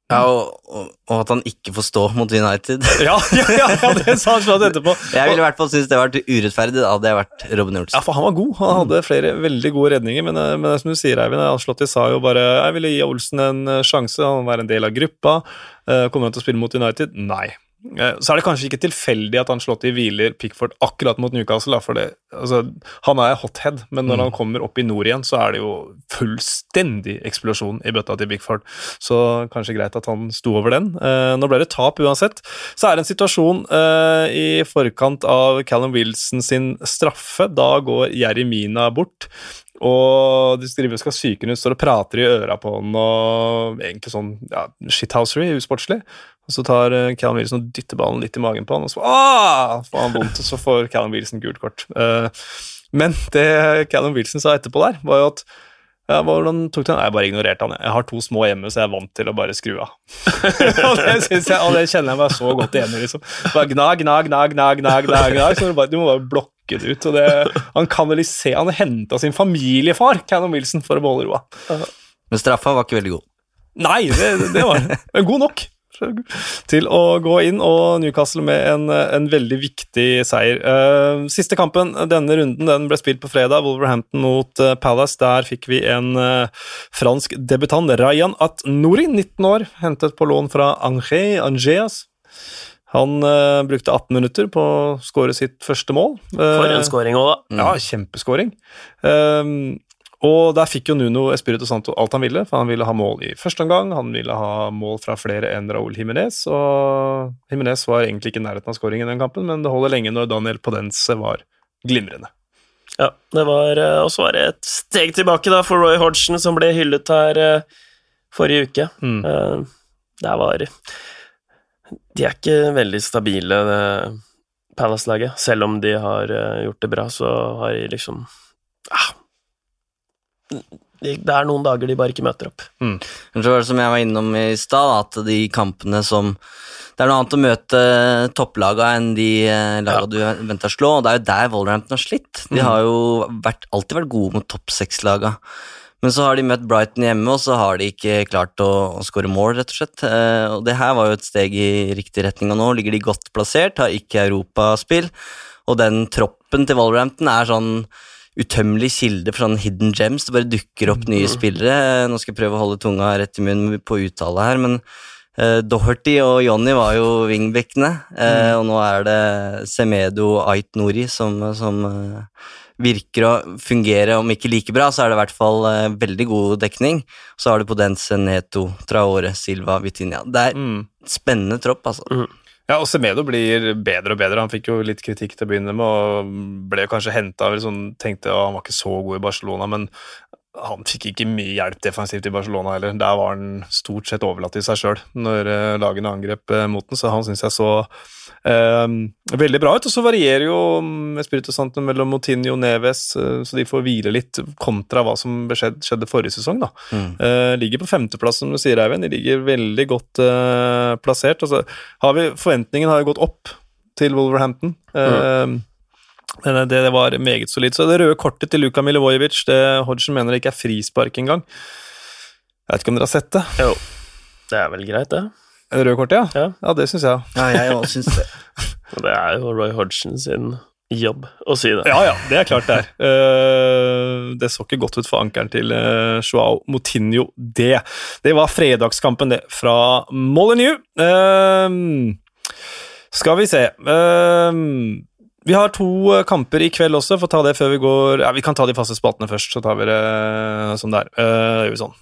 Ja, og, og, at han ikke får stå mot United. [laughs] Ja, ja, ja, det sa han slått etterpå. Jeg ville i hvert fall synes det var urettferdig da hadde jeg vært Robin Olsen. Ja, for han var god. Han hadde flere veldig gode redninger. Men, eh, men som du sier, Eivind, Anslotti sa jo bare jeg ville gi Olsen en eh, sjanse. Han var en del av gruppa. Eh, Kommer han til å spille mot United? Nei. Eh, Så er det kanskje ikke tilfeldig at Ancelotti hviler Pickford akkurat mot Newcastle. For det, altså, han er hothead, men når han kommer opp i nord igjen, så er det jo fullstendig eksplosjon i bøtta til Pickford. Så kanskje greit at han sto over den. Eh, Nå ble det tap uansett. Så er det en situasjon eh, i forkant av Callum Wilson sin straffe. Da går Jeremina bort. Og de skriver skal psyken ut, står og prater i øra på han og egentlig sånn ja, shithousery, usportslig. Og så tar uh, Callum Wilson og dytter ballen litt i magen på han, og så ah, får han vondt, og så får Callum Wilson gult kort. Eh, men det Callum Wilson sa etterpå der, var jo at ja, hvordan tok du den? Jeg bare ignorerte han. jeg. Har to små hjemme, så jeg er vant til å bare skru av. [laughs] og, det synes jeg, og det kjenner jeg meg så godt igjen i. Liksom. Bare gna, gna, gna, gna, gna, gna, gna. Så du, bare, du må bare blokke det ut. Og det, han se, Han henta sin familiefar, Callum Wilson, for å beholde roa. Men straffa var ikke veldig god. Nei, det, det var men god nok til å gå inn, og Newcastle med en, en veldig viktig seier. Uh, siste kampen denne runden den ble spilt på fredag, Wolverhampton mot uh, Palace. Der fikk vi en uh, fransk debutant, Rayan At-Nouri, 19 år, hentet på lån fra Angers. Angers. Han brukte 18 minutter på å skåre sitt første mål. For en skåring òg, da. Ja, kjempeskåring. Um, og der fikk jo Nuno Espirito Santo alt han ville, for han ville ha mål i første omgang, han ville ha mål fra flere enn Raúl Jiménez, og Jiménez var egentlig ikke i nærheten av skåring i den kampen, men det holder lenge når Daniel Podense var glimrende. Ja, det var også var et steg tilbake da for Roy Hodgson, som ble hyllet her eh, forrige uke. Mm. Eh, det var De er ikke veldig stabile, det Palace-laget. Selv om de har eh, gjort det bra, så har de liksom ah, det er noen dager de bare ikke møter opp. Mm. Som jeg var innom i stad, at de kampene som Det er noe annet å møte topplaga enn de laga ja. du venter å slå, og det er jo der Wolverhampton har slitt. De har jo vært, alltid vært gode mot topp seks-laga. Men så har de møtt Brighton hjemme, og så har de ikke klart å, å skåre mål, rett og slett. Eh, og det her var jo et steg i riktig retning, og nå ligger de godt plassert, har ikke europaspill, og den troppen til Wolverhampton er sånn utømmelig kilde for sånn hidden gems. Det bare dukker opp nye spillere. Nå skal jeg prøve å holde tunga rett i munnen på uttale her, men uh, Doherty og Jonny var jo wingbackene, eh, og nå er det Semedo Ait Nori som, som uh, virker å fungere, om ikke like bra, så er det i hvert fall uh, veldig god dekning. Så har du Podence, Neto, Traore, Silva, Vitinha. Det er Mm. spennende tropp, altså. Ja, og Semedo blir bedre og bedre. Han fikk jo litt kritikk til å begynne med, og ble kanskje henta sånn, Tenkte at han var ikke så god i Barcelona, men han fikk ikke mye hjelp defensivt i Barcelona heller. Der var han stort sett overlatt til seg sjøl når eh, lagene angrep eh, mot den, så han syns jeg så eh, veldig bra ut. Og så varierer jo mm, Espirito Santo mellom Motinho og Neves, eh, så de får hvile litt, kontra hva som skjedde, skjedde forrige sesong. da. Mm. Eh, ligger på femteplass, som du sier, Eivind. De ligger veldig godt eh, plassert. Altså, har vi, forventningen har jo gått opp til Wolverhampton. Eh, men det, det var meget solid. Så det røde kortet til Luka Milivojevic, det Hodgson mener det ikke er frispark engang. Jeg vet ikke om dere har sett det? Jo, det er vel greit, det. Det røde kortet, ja? Ja. Ja, det syns jeg. Ja, jeg òg syns det. [laughs] Og det er jo Roy Hodgson sin jobb å si det. Ja, ja, det er klart det er. Uh, det så ikke godt ut for ankeren til uh, Joao Moutinho, det. Det var fredagskampen, det, fra Molyneux. Uh, Skal vi se Ehm, Vi har to eh, kamper i kveld også, får ta det før vi går Ja, vi kan ta de faste spaltene først, så tar vi det sånn der. Uh, gjør vi sånn.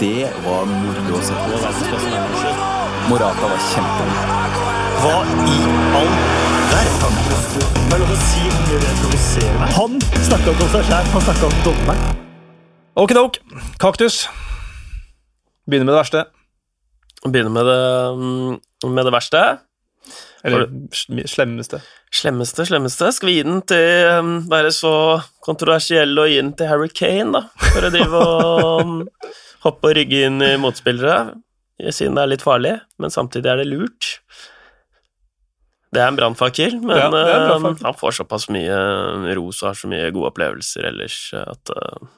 Det var moro å se på. Morata var kjempegod. Hva i all verden? Det er det. Han snakka ikke om seg sjæl, han snakka om dommeren. Okidok. Kaktus. Begynner med det verste. Begynner med det, mm, med det verste. Eller slemmeste. Slemmeste, slemmeste. Skal vi gi den til um, være så kontroversiell og gi den til Harry Kane, da? For å drive og um, hoppe og rygge inn i motspillere, siden det er litt farlig, men samtidig er det lurt. Det er en brannfakkel, men Ja, en um, han får såpass mye ros og har så mye gode opplevelser ellers at uh,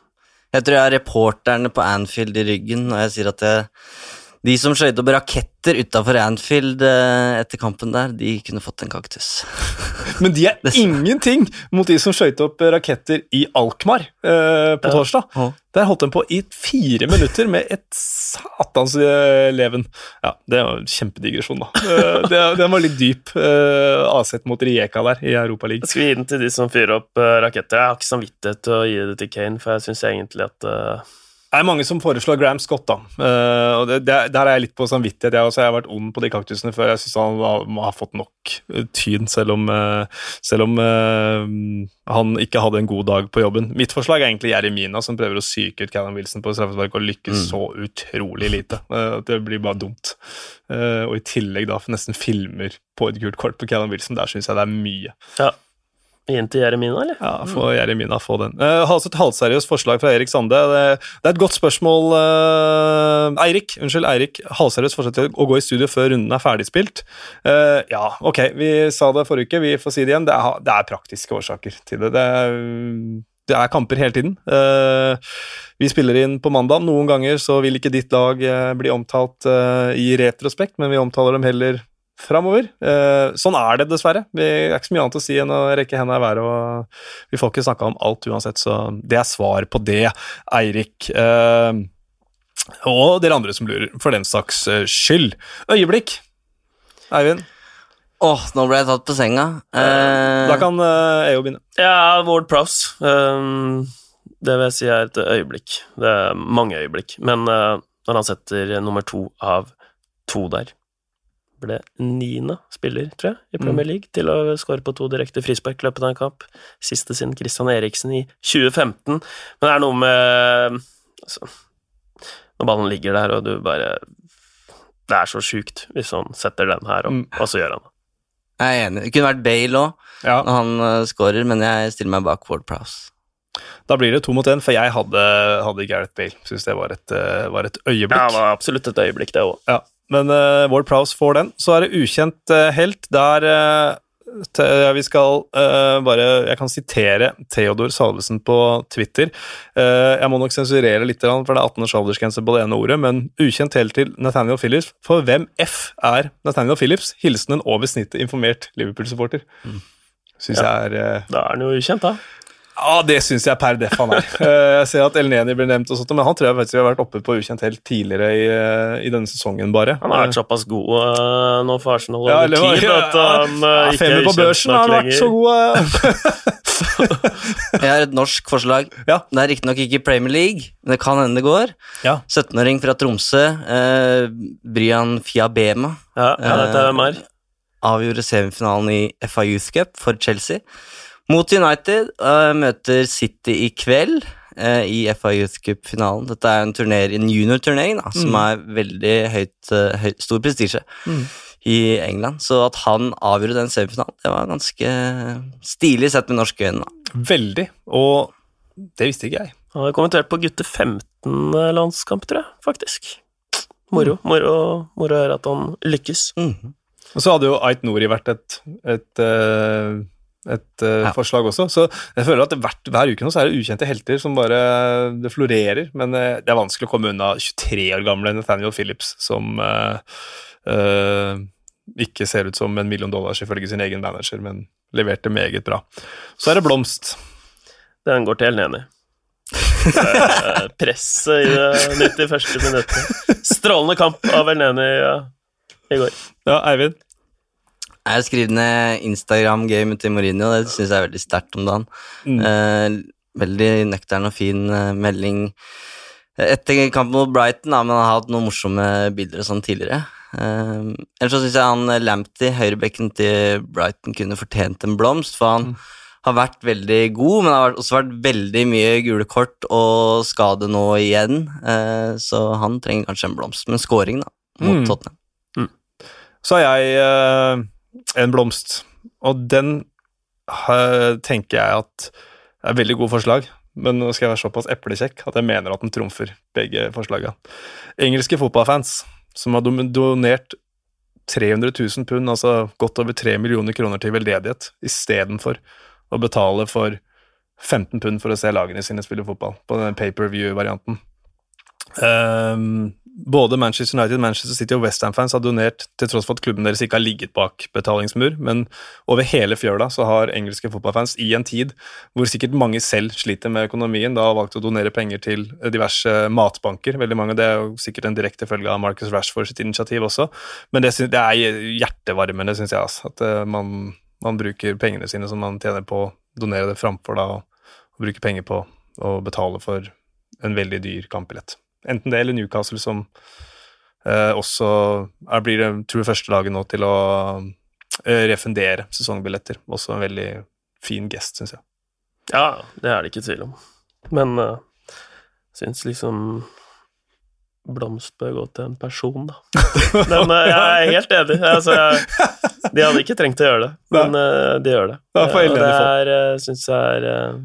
Jeg tror jeg har reporterne på Anfield i ryggen når jeg sier at jeg, de som skøyt opp raketter utafor Anfield eh, etter kampen der, de kunne fått en kaktus. [laughs] Men de er ingenting mot de som skøyt opp raketter i Alkmaar eh, på torsdag. Ja. Der holdt de på i fire minutter med et satans eh, leven. Ja, det var en kjempedigresjon, da. Eh, det, den var litt dyp. eh, avsett mot Rijeka der i Europaligaen. Skal vi gi den til de som fyrer opp raketter? Jeg har ikke samvittighet til å gi det til Kane, for jeg syns egentlig at uh, Det er mange som foreslår Graham Scott, da. Uh, og det, det, Der er jeg litt på samvittighet. Jeg, også, jeg har vært ond på de kaktusene før. Jeg syns han har, må ha fått nok eh, tyn, selv om, uh, selv om uh, han ikke hadde en god dag på jobben. Mitt forslag er egentlig Jeremina, som prøver å psyke ut Callum Wilson på straffespark og lykkes Mm. så utrolig lite. Det blir bare dumt. Og i tillegg da nesten filmer på et gult kort på Callum Wilson. Der syns jeg det er mye. Gi den til Jeremina, eller? Ja, få Jeremina få den. Uh, har også et halvseriøst forslag fra Erik Sande. Det, det er et godt spørsmål, uh, Eirik. Unnskyld, Eirik. Halvseriøst forslag til å gå i studio før runden er ferdigspilt. Uh, ja, ok, vi sa det forrige uke, vi får si det igjen. Det er, det er praktiske årsaker til det. Det er, det er kamper hele tiden. Uh, vi spiller inn på mandag. Noen ganger så vil ikke ditt lag eh, bli omtalt eh, i retrospekt, men vi omtaler dem heller framover. Eh, sånn er det dessverre. Det er ikke så mye annet å si enn å rekke hendene i været, og vi får ikke snakka om alt uansett, så det er svar på det, Eirik. Eh, og dere andre som lurer, for den saks eh, skyld. Øyeblikk. Eivind, Åh, nå ble jeg tatt på senga. Uh, da kan uh, EO begynne. Ja, Ward Prowse. Um, det vil jeg si er et øyeblikk. Det er mange øyeblikk. Men uh, når han setter nummer to av to der Ble niende spiller, tror jeg, i Premier League til å skåre på to direkte frispark i løpet av en kamp. Siste siden Christian Eriksen i 2015. Men det er noe med altså, Når ballen ligger der, og du bare Det er så sjukt hvis han setter den her, og, Mm. og så gjør han det. jeg er enig. Det kunne vært Bale òg, Ja, når han uh, skårer, men jeg stiller meg bak Ward Prowse. Da blir det to mot én, for jeg hadde, hadde Gareth Bale. Syns det var et, uh, var et øyeblikk. Ja, det var absolutt et øyeblikk, det òg. Ja, men uh, Ward Prowse får den. Så er det ukjent uh, helt. Der uh, te, vi skal bare Jeg kan sitere Theodor Salvesen på Twitter. Jeg må nok sensurere litt, for det er 18 års aldersgrense på det ene ordet, men ukjent helt til Nathaniel Phillips. For hvem F er Nathaniel Phillips? Hilsen en over snittet informert Liverpool-supporter. Syns Ja. jeg er Da er han jo ukjent, da. Ja, det syns jeg per def han [laughs] er. Eh, jeg ser at Elneni blir nevnt, og sånt, men han tror jeg faktisk vi har vært oppe på ukjent helt tidligere i, eh, i denne sesongen, bare. Han har vært såpass god uh, nå for Arsenal Ja, over eller tid at han uh, Ja, ikke Femmer er på børsen har vært så god. [laughs] [laughs] Jeg har et norsk forslag. Ja. Det er riktignok ikke i Premier League, men det kan hende det går. Ja. 17-åring fra Tromsø, uh, Bryan Fiabema, Ja, ja, dette er hvem er. avgjorde semifinalen i FA Youth Cup for Chelsea. Mot United uh, møter City i kveld uh, i FA Youth Cup-finalen. Dette er en, turner, en juniorturnering da, som Mm. er veldig høyt, uh, høy, stor prestisje Mm. i England. Så at han avgjorde den semifinalen, det var ganske stilig sett med norske øyne. Veldig. Og det visste ikke jeg. Han har kommentert på gutte 15-landskamp, tror jeg, faktisk. Moro. Moro, moro å høre at han lykkes. Mhm. Og så hadde jo Ait Nori vært et, et, et uh, Ja. forslag også. Så jeg føler at hvert, hver uke nå så er det ukjente helter som bare Det florerer. Men uh, det er vanskelig å komme unna 23 år gamle Nathaniel Phillips som uh, eh, ikke ser ut som en million dollars ifølge sin egen manager, men leverte meget bra. Så er det Blomst. Den går til Elneni. Eh, Presset i det 91. minuttet. Strålende kamp av Elneni ja, i går. Ja, Eivind? Jeg har skrevet ned Instagram-gamet til Mourinho, det syns jeg er veldig sterkt om dagen. Mm. Eh, veldig nøktern og fin eh, melding etter kampen mot Brighton, da, men han har hatt noen morsomme bilder og sånn tidligere. Eh, ellers så syns jeg han Lamptey, høyrebekken til Brighton, kunne fortjent en blomst, for han har vært veldig god, men har også vært veldig mye gule kort og skade nå igjen, eh, så han trenger kanskje en blomst. Men scoring, da, mot Mm. Tottenham. Så har jeg eh, en blomst, og den tenker jeg at er veldig god forslag. Men nå skal jeg være såpass eplekjekk at jeg mener at den trumfer begge forslagene. Engelske fotballfans som har donert 300 000 pund, altså godt over 3 millioner kroner til veldedighet, istedenfor å betale for 15 pund for å se lagene sine spille fotball, på den pay-per-view-varianten. Ehm, både Manchester United, Manchester City og Westham-fans har donert, til tross for at klubben deres ikke har ligget bak betalingsmur, men over hele fjøla så har engelske fotballfans i en tid hvor sikkert mange selv sliter med økonomien, da har valgt å donere penger til diverse matbanker. Veldig mange, Det er jo sikkert en direkte følge av Marcus Rashford sitt initiativ også, men det, synes, det er hjertevarmende, syns jeg, altså, at eh, man, man bruker pengene sine som man tjener på å donere det, framfor da å, bruke penger på å betale for en veldig dyr kampbillett. Enten det eller Newcastle, som eh, også er, blir det tror jeg, første laget nå til å eh, refundere sesongbilletter. Også en veldig fin gest, syns jeg. Ja, det er det ikke tvil om. Men uh, syns liksom blomst bør gå til en person, da. [laughs] Men uh, jeg er helt enig. Altså, jeg, de hadde ikke trengt å gjøre det, men uh, de gjør det. Ja, det er, uh, syns jeg er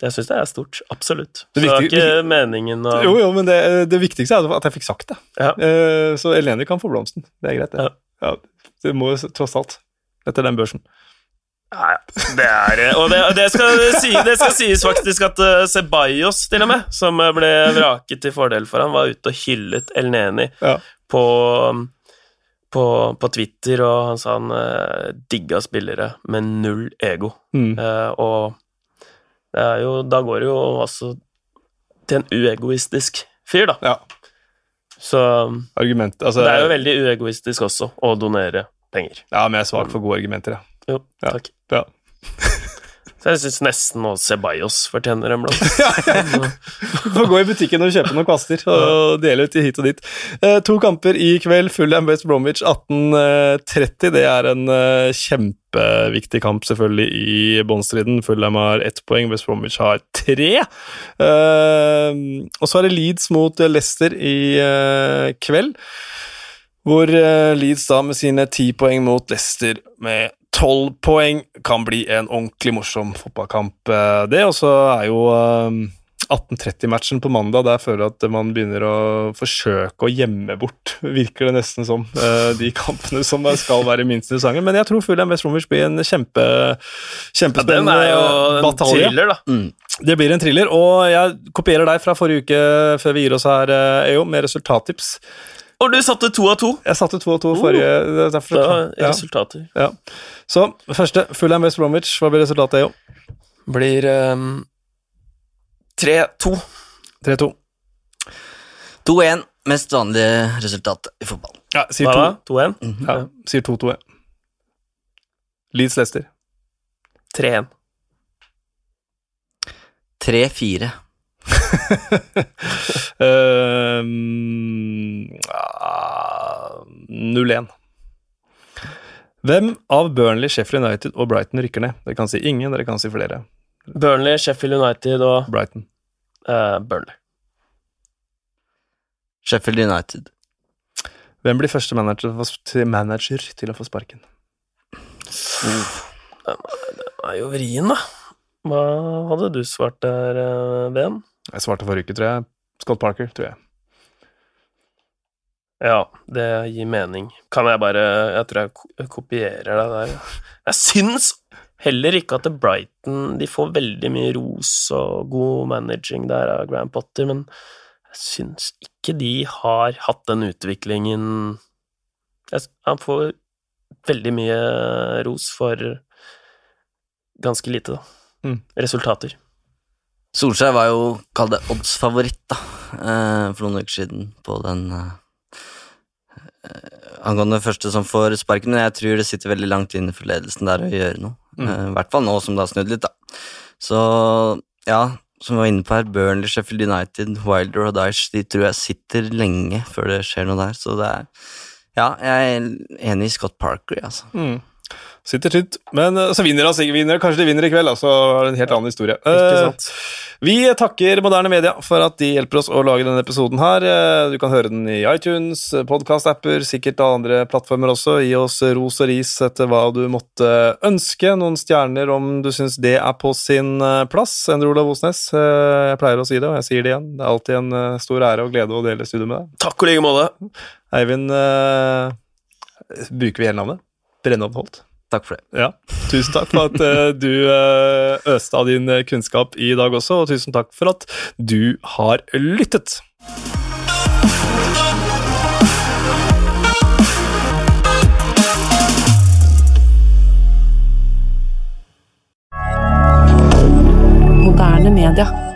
Jeg syns det er stort. Absolutt. Det viktig, det er ikke meningen å Jo, jo, men det, det viktigste er at jeg fikk sagt det. Ja. Eh, så Eleni kan få blomsten. Det er greit, det. Ja. Ja, det må jo tross alt. Etter den børsen. Ja. Det er eh, Og det, det, skal, si, det skal sies faktisk at uh, Ceballos, til og med, som eh, ble vraket til fordel for han, var ute og hyllet Elneni Ja. på, på, på Twitter, og han sa han uh, digga spillere med null ego. Mm. Eh, og jo Da går det jo altså til en uegoistisk fyr, da. Ja. Så Argument altså, det er jo veldig uegoistisk også å donere penger. Ja, men jeg er svak for gode argumenter, ja. Jo, takk. ja. Så jeg syns nesten nå Ceballos fortjener en blomst. [laughs] Få gå i butikken og kjøpe noen kvaster og dele ut hit og dit. Eh, to kamper i kveld. Fulham West Bromwich 18.30. Det er en eh, kjempeviktig kamp selvfølgelig i båndstriden. Fulham har ett poeng, West Bromwich har tre. Eh, og så er det Leeds mot eh, Leicester i eh, kveld. Hvor eh, Leeds da med sine ti poeng mot Leicester med tolv poeng kan bli en ordentlig morsom fotballkamp, eh, det. Og så er jo eh, 1830-matchen på mandag, der jeg føler at man begynner å forsøke å gjemme bort, virker det nesten som, eh, de kampene som skal være minst interessante. Men jeg tror Fulham West Bromwich blir en kjempe, kjempespennende ja, en batalje. thriller, da. Mm. Det blir en thriller, og jeg kopierer deg fra forrige uke før vi gir oss her, eh, EO, med resultattips. Og du satte to av to. Jeg satte to av to Oh. forrige det er derfor, ja, resultater. ja. Så første, Fulham West Bromwich, hva blir resultatet, jo? Blir um, 3-2. 3-2. 2-1, mest vanlige resultat i fotball. Ja, sier Hva da? 2. 2-1? Ja, sier 2-2-1. Leeds Leicester. 3-1. 3-4. [laughs] Ehm, ah, 0-1. Hvem av Burnley, Sheffield United og Brighton rykker ned? Dere kan si ingen, dere kan si flere. Burnley, Sheffield United og Brighton. Uh, Burnley. Sheffield United. Hvem blir første manager, til manager til å få sparken? Den er jo vrien, da. Hva hadde du svart der, uh, Ben? Jeg svarte forrige uke, tror jeg. Scott Parker, tror jeg. Ja, det gir mening. Kan jeg bare Jeg tror jeg kopierer deg der. Jeg syns heller ikke at Brighton De får veldig mye ros og god managing der av Graham Potter, men jeg syns ikke de har hatt den utviklingen jeg, Han får veldig mye ros for ganske lite, da. Mm. Resultater. Solskjær var jo, kall det, oddsfavoritt da, eh, for noen uker siden på den eh, angående første som får sparken, men jeg tror det sitter veldig langt inne for ledelsen der å gjøre noe. Mm. Eh, I hvert fall nå som det har snudd litt, da. Så ja, som vi var inne på her, Burnley, Sheffield United, Wilder og Dyche, de tror jeg sitter lenge før det skjer noe der, så det er Ja, jeg er enig i Scott Parker, altså. Mm. Sitter tynt. Men eh, så vinner altså ikke vinner. Kanskje de vinner i kveld, så er det en helt annen historie. Eh. Vi takker Moderne Media for at de hjelper oss å lage denne episoden her. Eh, Du kan høre den i iTunes, podkast-apper, sikkert av andre plattformer også. Gi oss ros og ris etter hva du måtte ønske. Noen stjerner om du syns det er på sin eh, plass. Endre Olav Osnes, jeg pleier å si det, og jeg sier det igjen. Det er alltid en stor ære og glede å dele studio med deg. Takk og like måte. Eivind, eh, bruker vi hele navnet? Brennhovd Holt. Takk for det. Ja, tusen takk for at eh, du eh, øste av din eh, kunnskap i dag også, og tusen takk for at du har lyttet. Moderne media.